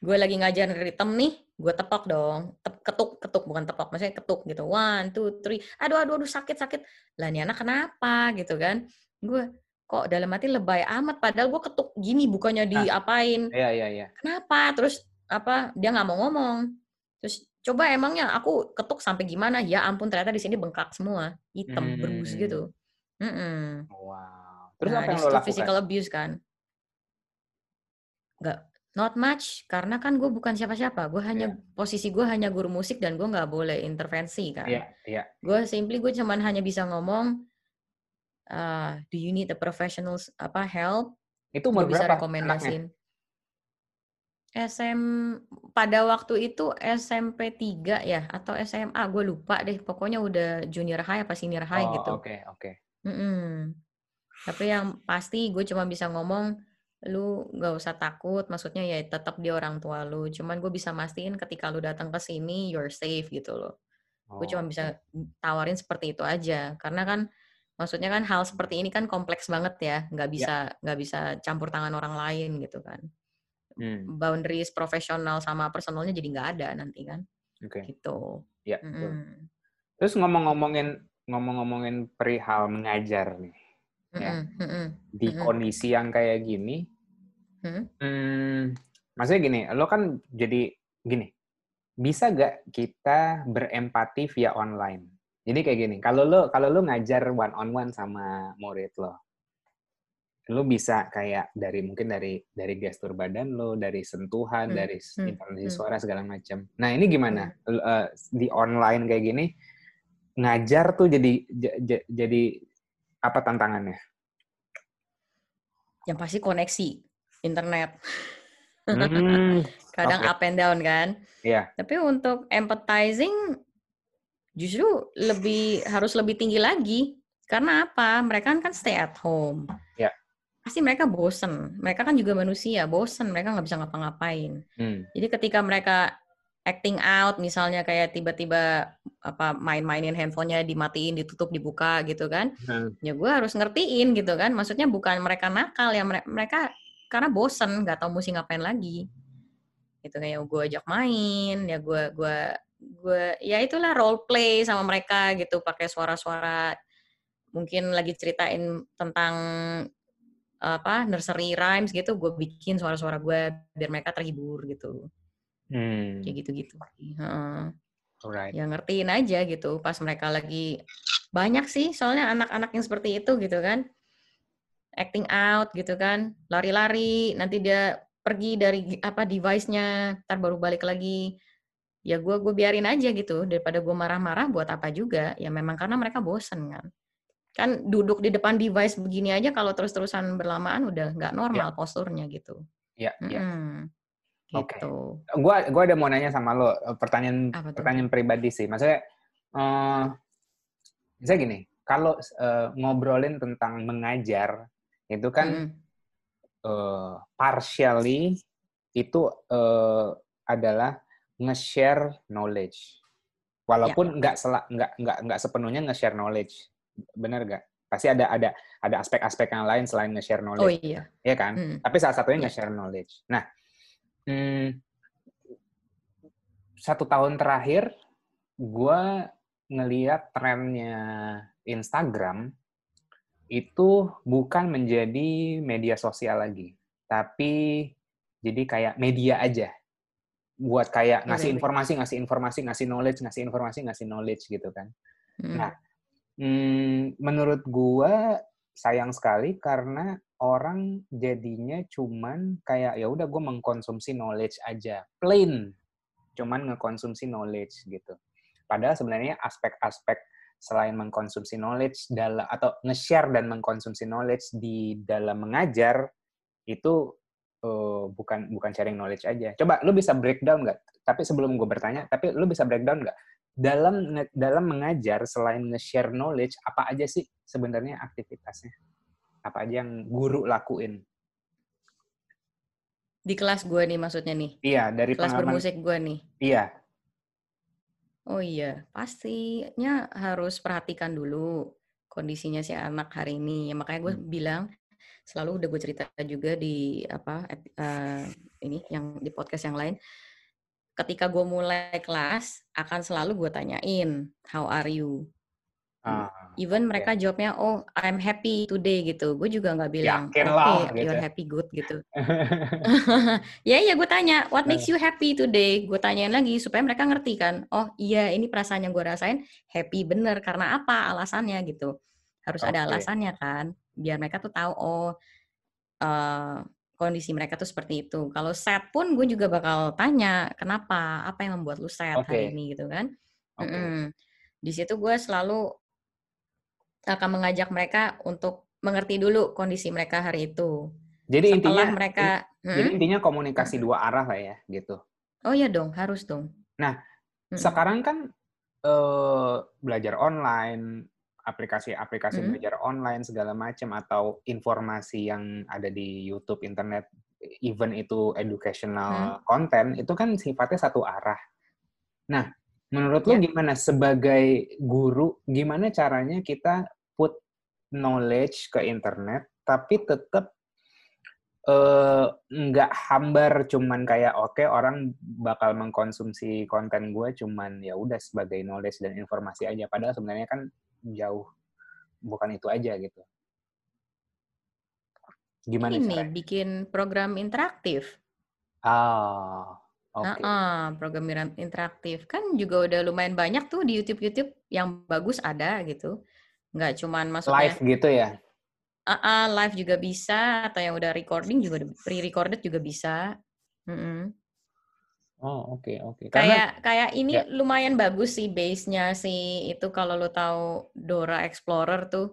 Gue lagi ngajarin ritme nih, gue tepok dong, Tep- ketuk ketuk bukan tepok, maksudnya ketuk gitu. One, two, three, aduh aduh aduh sakit sakit. Lah ini anak kenapa gitu kan? Gue kok dalam hati lebay amat padahal gue ketuk gini bukannya diapain Iya, iya, iya. kenapa terus apa dia nggak mau ngomong terus coba emangnya aku ketuk sampai gimana ya ampun ternyata di sini bengkak semua hitam Hmm. bruise gitu Mm-mm. Wow. Terus nah, apa yang lo lakukan? physical abuse kan nggak not much karena kan gue bukan siapa-siapa gue hanya posisi gue hanya guru musik dan gue nggak boleh intervensi kan Iya, iya. gue simply gue cuman hanya bisa ngomong uh, do you need a professional apa help Itu umur gue bisa rekomendasiin SM pada waktu itu SMP 3 ya atau SMA gue lupa deh. Pokoknya udah junior high apa senior high Oh, gitu. oke, oke. Mm-mm. tapi yang pasti gue cuma bisa ngomong lu nggak usah takut maksudnya ya tetap di orang tua lu. Cuman gue bisa mastiin ketika lu datang ke sini you're safe gitu loh. Gue cuma Oh, bisa tawarin seperti itu aja. Karena kan maksudnya kan hal seperti ini kan kompleks banget ya. Nggak Ya. bisa nggak bisa campur tangan orang lain gitu kan Hmm, boundaries profesional sama personalnya jadi nggak ada nanti kan Oke. gitu Ya, betul. Mm-mm. Terus ngomong-ngomongin ngomong-ngomongin perihal mengajar nih Ya. Mm-mm. Mm-mm. di Mm-mm. kondisi yang kayak gini, Hmm. hmm, maksudnya gini, lo kan jadi gini, bisa gak kita berempati via online? Jadi kayak gini, kalau lo kalau lo ngajar one on one sama murid lo, lo bisa kayak dari mungkin dari dari gestur badan lo, dari sentuhan, Hmm, dari hmm, intonasi hmm. suara segala macam. Nah ini gimana L- eh, di online kayak gini ngajar tuh jadi j- jadi apa tantangannya? yang pasti koneksi internet Hmm, kadang Oke. up and down kan Iya. tapi untuk empathizing justru lebih harus lebih tinggi lagi karena apa mereka kan stay at home Ya. Pasti mereka bosen mereka kan juga manusia bosen mereka nggak bisa ngapa-ngapain Hmm. Jadi ketika mereka acting out, misalnya kayak tiba-tiba apa main-mainin handphonenya dimatiin, ditutup, dibuka gitu kan, Hmm. ya gue harus ngertiin gitu kan. Maksudnya bukan mereka nakal ya mere- mereka karena bosen, nggak tahu mesti ngapain lagi. Gitu kayak gue ajak main, ya gue gue gue ya itulah role play sama mereka gitu, pakai suara-suara mungkin lagi ceritain tentang apa nursery rhymes gitu, gue bikin suara-suara gue biar mereka terhibur gitu Hmm. kayak gitu-gitu. Alright. Ya ngertiin aja gitu pas mereka lagi banyak sih soalnya anak-anak yang seperti itu gitu kan. Acting out gitu kan, lari-lari, nanti dia pergi dari apa device-nya, ntar baru balik lagi. Ya gue gue biarin aja gitu daripada gue marah-marah buat apa juga. Ya memang karena mereka bosen kan. Kan duduk di depan device begini aja kalau terus-terusan berlamaan udah nggak normal posturnya gitu. Ya, ya. Mm-mm. Oke. Gitu. Gua gua ada mau nanya sama lo eh, pertanyaan pertanyaan pribadi sih. Maksudnya eh misalnya gini, kalau eh, ngobrolin tentang mengajar itu kan Mm-mm. eh, partially itu eh, adalah nge-share knowledge. Walaupun nggak sela- nggak nggak nggak sepenuhnya nge-share knowledge. Benar nggak? Pasti ada ada ada aspek-aspek yang lain selain nge-share Oh knowledge, iya. ya kan? Mm. Tapi salah satunya Iya. nge-share knowledge. Nah, hmm, satu tahun terakhir, gue ngeliat trennya Instagram itu bukan menjadi media sosial lagi, tapi jadi kayak media aja. Buat kayak ngasih informasi, ngasih informasi, ngasih knowledge, ngasih informasi, ngasih knowledge gitu kan. Mm. Nah, Hmm, menurut gua sayang sekali karena orang jadinya cuman kayak ya udah gue mengkonsumsi knowledge aja, plain, cuman ngekonsumsi knowledge gitu. Padahal sebenarnya aspek-aspek selain mengkonsumsi knowledge dalam atau nge-share dan mengkonsumsi knowledge di dalam mengajar itu eh, bukan bukan sharing knowledge aja. Coba lu bisa breakdown nggak? Tapi sebelum gue bertanya, tapi lu bisa breakdown nggak? Dalam dalam mengajar selain nge-share knowledge apa aja sih sebenarnya aktivitasnya apa aja yang guru lakuin Di kelas gue nih maksudnya nih. iya dari Kelas pengalaman bermusik gue nih. iya Oh iya, pastinya harus perhatikan dulu kondisinya si anak hari ini. Ya, makanya gue Hmm. bilang selalu udah gue cerita juga di apa eh, ini yang di podcast yang lain. Ketika gue mulai kelas akan selalu gue tanyain how are you. Ah, even oke. mereka jawabnya oh I'm happy today gitu gue juga nggak bilang oke lah, gitu. you're happy good gitu ya ya gue tanya what makes you happy today gue tanyain lagi supaya mereka ngerti kan oh iya ini perasaan yang gue rasain happy bener karena apa alasannya gitu harus ada Oke. alasannya kan biar mereka tuh tahu oh eh, kondisi mereka tuh seperti itu kalau sad pun gue juga bakal tanya kenapa apa yang membuat lu sad hari Oke. ini gitu kan Oke. Mm-mm. Di situ gue selalu akan mengajak mereka untuk mengerti dulu kondisi mereka hari itu. Jadi Setelah intinya mereka, jadi Mm-mm. intinya komunikasi dua arah lah ya gitu. oh iya dong, harus dong. Nah, Mm-mm. Sekarang kan eh, belajar online, aplikasi-aplikasi Mm-mm. belajar online segala macam atau informasi yang ada di YouTube, internet, even itu educational content itu kan sifatnya satu arah. Nah, menurut lo Ya. gimana sebagai guru, gimana caranya kita put knowledge ke internet tapi tetap eh, nggak hambar cuman kayak oke orang bakal mengkonsumsi konten gue cuman ya udah sebagai knowledge dan informasi aja padahal sebenarnya kan jauh bukan itu aja gitu gimana Ini caranya? bikin program interaktif. Ah, oke. Ah, program iran- interaktif kan juga udah lumayan banyak tuh di YouTube YouTube yang bagus ada gitu. Nggak cuman maksudnya Live gitu ya? ah, ah, live juga bisa atau yang udah recording juga pre-recorded juga bisa. Mm-mm. Oh, oke, oke. Karena Kayak kayak ini Ya. lumayan bagus sih base-nya sih itu kalau lo tahu Dora Explorer tuh.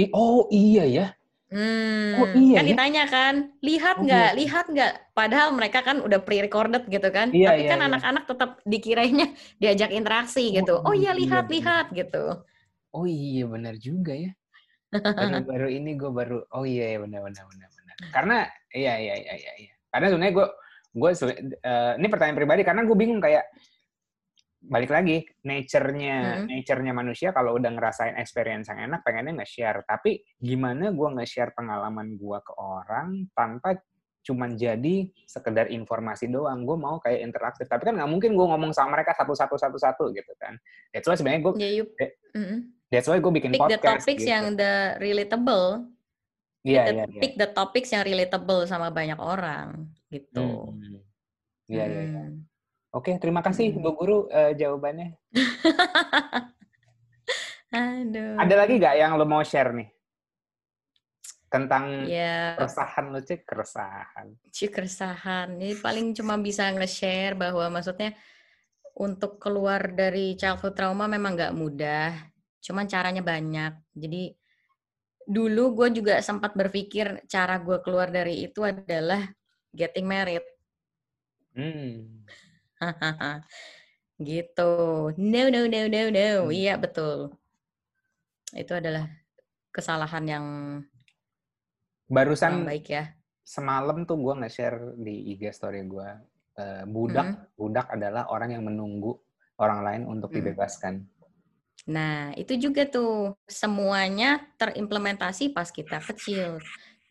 i- oh iya ya. Hmm, Oh, iya kan ya? ditanya kan, lihat Oh, nggak, iya. lihat nggak? Padahal mereka kan udah pre-recorded gitu kan, Iya, tapi iya, kan iya. anak-anak tetap dikiranya diajak interaksi Oh, gitu. Oh iya iya, lihat, bener. lihat gitu. Oh iya benar juga ya. Baru-baru ini gue baru oh iya iya benar benar benar benar. Karena iya iya iya iya. iya. Karena sebenarnya gue gue ini pertanyaan pribadi karena gue bingung kayak balik lagi nature-nya Mm-mm. nature-nya manusia kalau udah ngerasain experience yang enak pengennya nge-share tapi gimana gue nge-share pengalaman gue ke orang tanpa cuman jadi sekedar informasi doang gue mau kayak interaktif tapi kan nggak mungkin gue ngomong sama mereka satu satu satu satu gitu kan that's why sebenarnya gue you Eh, mm-mm. that's why gue bikin pick the podcast topics gitu. yang the relatable. The- iya, iya. Pick the topics yang relatable sama banyak orang gitu. Hmm. Iya, iya, iya. Hmm. Oke, terima kasih Hmm. Bu Guru eh, jawabannya. Aduh. Ada lagi nggak yang lo mau share nih? Tentang Ya, keresahan lo, Cik, keresahan. Cih, keresahan. Ini paling cuma bisa nge-share bahwa maksudnya untuk keluar dari childhood trauma memang nggak mudah. Cuman caranya banyak. Jadi dulu gue juga sempat berpikir cara gue keluar dari itu adalah getting married. Hmm. gitu. No, no, no, no, no. Hmm. Iya, betul. Itu adalah kesalahan yang Barusan baik ya. semalam tuh gue nge-share di IG story gue. eh, budak, budak adalah orang yang menunggu orang lain untuk Hmm. dibebaskan. Nah, itu juga tuh semuanya terimplementasi pas kita kecil.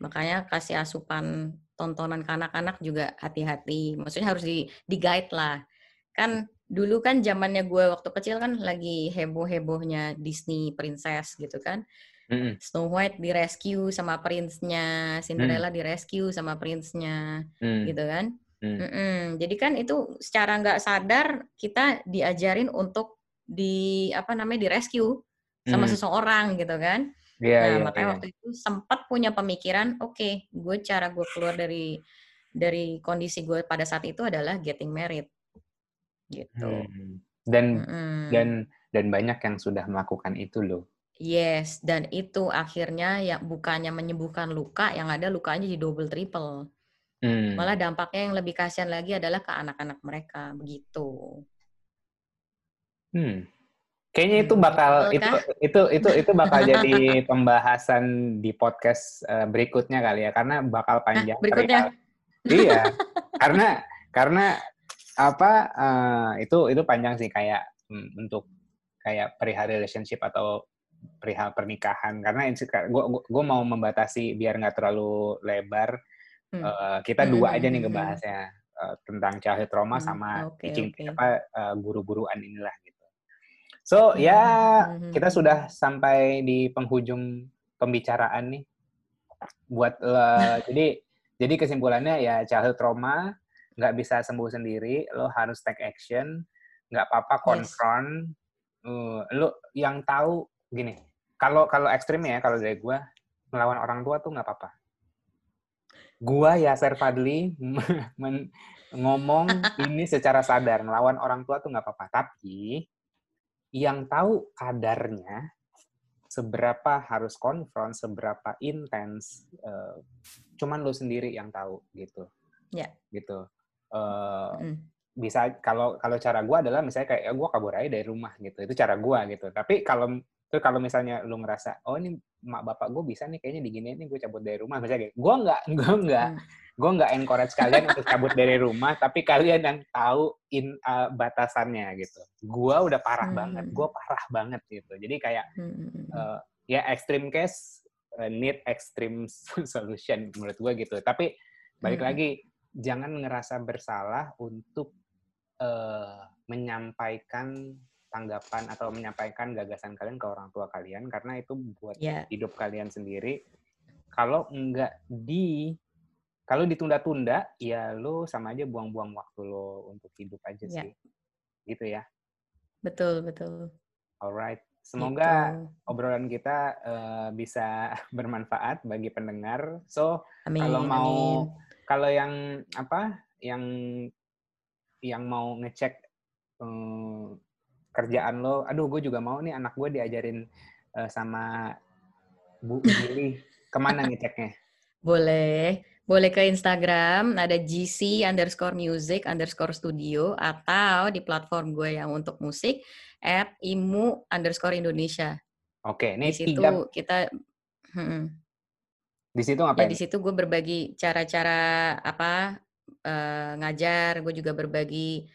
Makanya kasih asupan tontonan ke anak-anak juga hati-hati. Maksudnya harus di, di guide lah. Kan dulu kan zamannya gue waktu kecil kan lagi heboh-hebohnya Disney princess gitu kan. Mm-mm. Snow White di rescue sama prince-nya, Cinderella di rescue sama prince-nya Hmm. gitu kan. Hmm. Mm-mm. Jadi kan itu secara nggak sadar kita diajarin untuk di apa namanya di rescue sama Hmm. seseorang gitu kan. Iya, nah iya, makanya iya. waktu itu sempat punya pemikiran, oke, gue cara gue keluar dari dari kondisi gue pada saat itu adalah getting married, gitu. Hmm. Dan Mm-mm. dan dan banyak yang sudah melakukan itu loh. Yes, dan itu akhirnya ya bukannya menyembuhkan luka, yang ada lukanya di double triple. Hmm. Malah dampaknya yang lebih kasihan lagi adalah ke anak-anak mereka, begitu. Hmm. Kayaknya itu Hmm, bakal betul itu itu itu itu bakal jadi pembahasan di podcast eh, berikutnya kali ya karena bakal panjang berikutnya? perihal- iya. karena karena apa eh, itu itu panjang sih kayak mm, untuk kayak perihal relationship atau perihal pernikahan karena gue gue mau membatasi biar nggak terlalu lebar Hmm. Eh, kita Hmm, dua hmm, aja nih hmm, hmm. ngebahasnya eh, tentang childhood trauma Hmm, sama oke, teaching oke. apa guru-guruan inilah gitu. So ya kita sudah sampai di penghujung pembicaraan nih. Buat uh, jadi jadi kesimpulannya ya childhood trauma nggak bisa sembuh sendiri, lo harus take action, nggak apa-apa confront. Yes. Uh, lo yang tahu gini, kalau kalau ekstrim ya kalau dari gue melawan orang tua tuh nggak apa-apa. Gua ya Fadli ngomong ini secara sadar melawan orang tua tuh nggak apa-apa. Tapi yang tahu kadarnya seberapa harus konfront, seberapa intens, uh, cuman lo sendiri yang tahu gitu. Ya. Yeah. Gitu. Uh, mm. Bisa kalau kalau cara gue adalah misalnya kayak ya gue kabur aja dari rumah gitu. Itu cara gue gitu. Tapi kalau Terus kalau misalnya lu ngerasa, oh ini mak bapak gue bisa nih kayaknya diginiin nih gue cabut dari rumah. Misalnya kayak, gue nggak, gue nggak, hmm. gue nggak encourage kalian untuk cabut dari rumah, tapi kalian yang tahu in uh, batasannya gitu. Gue udah parah hmm. banget, gue parah banget gitu. Jadi kayak hmm. uh, ya extreme case uh, need extreme solution menurut gue gitu. Tapi balik hmm. lagi, jangan ngerasa bersalah untuk uh, menyampaikan tanggapan atau menyampaikan gagasan kalian ke orang tua kalian karena itu buat yeah. hidup kalian sendiri. Kalau enggak di kalau ditunda-tunda ya lo sama aja buang-buang waktu lo untuk hidup aja yeah. sih. Gitu ya. Betul, betul. Alright. Semoga gitu. obrolan kita uh, bisa bermanfaat bagi pendengar. So, amin, kalau mau amin. kalau yang apa? yang yang mau ngecek um, kerjaan lo, aduh gue juga mau nih anak gue diajarin uh, sama Bu Gili, ke mana ngeceknya? Boleh, boleh ke Instagram, ada GC underscore music underscore studio, atau di platform gue yang untuk musik, at imu underscore Indonesia. Oke, ini di situ tiga... kita... Hmm. Di situ ngapain? Ya, di situ gue berbagi cara-cara apa uh, ngajar, gue juga berbagi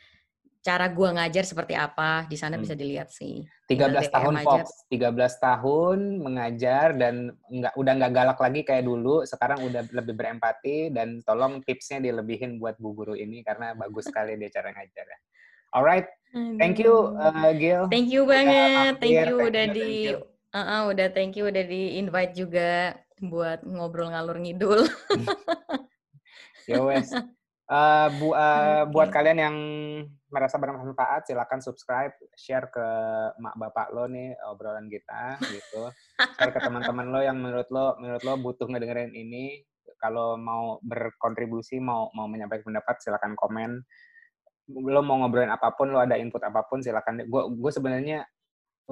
cara gue ngajar seperti apa di sana hmm. bisa dilihat sih. 13 tahun Fox, 13 tahun mengajar dan nggak udah nggak galak lagi kayak dulu, sekarang udah lebih berempati dan tolong tipsnya dilebihin buat bu guru ini karena bagus sekali dia cara ngajar ya. Alright, thank you uh, Gil. Thank you banget, thank you thank udah you, di uh, uh, udah thank you udah di invite juga buat ngobrol ngalur ngidul. ya wes. Uh, bu, uh, okay. buat kalian yang merasa bermanfaat, silakan subscribe, share ke mak bapak lo nih obrolan kita gitu. Share ke teman-teman lo yang menurut lo menurut lo butuh ngedengerin ini. Kalau mau berkontribusi, mau mau menyampaikan pendapat, silakan komen. Lo mau ngobrolin apa pun, lo ada input apa pun, silakan. Gue gue sebenarnya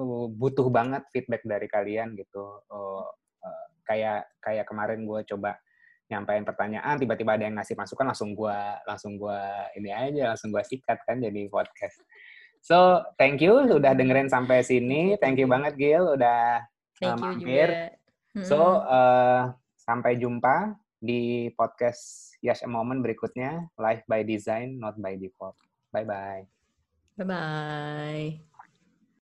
uh, butuh banget feedback dari kalian gitu. Uh, uh, kayak kayak kemarin gue coba nyampain pertanyaan tiba-tiba ada yang ngasih masukan langsung gua langsung gua ini aja langsung gua sikat kan jadi podcast. So thank you udah dengerin sampai sini. Thank you. Banget Gil udah thank uh, mampir juga. so uh, sampai jumpa di podcast Yash a Moment berikutnya live by design not by default. Bye bye bye bye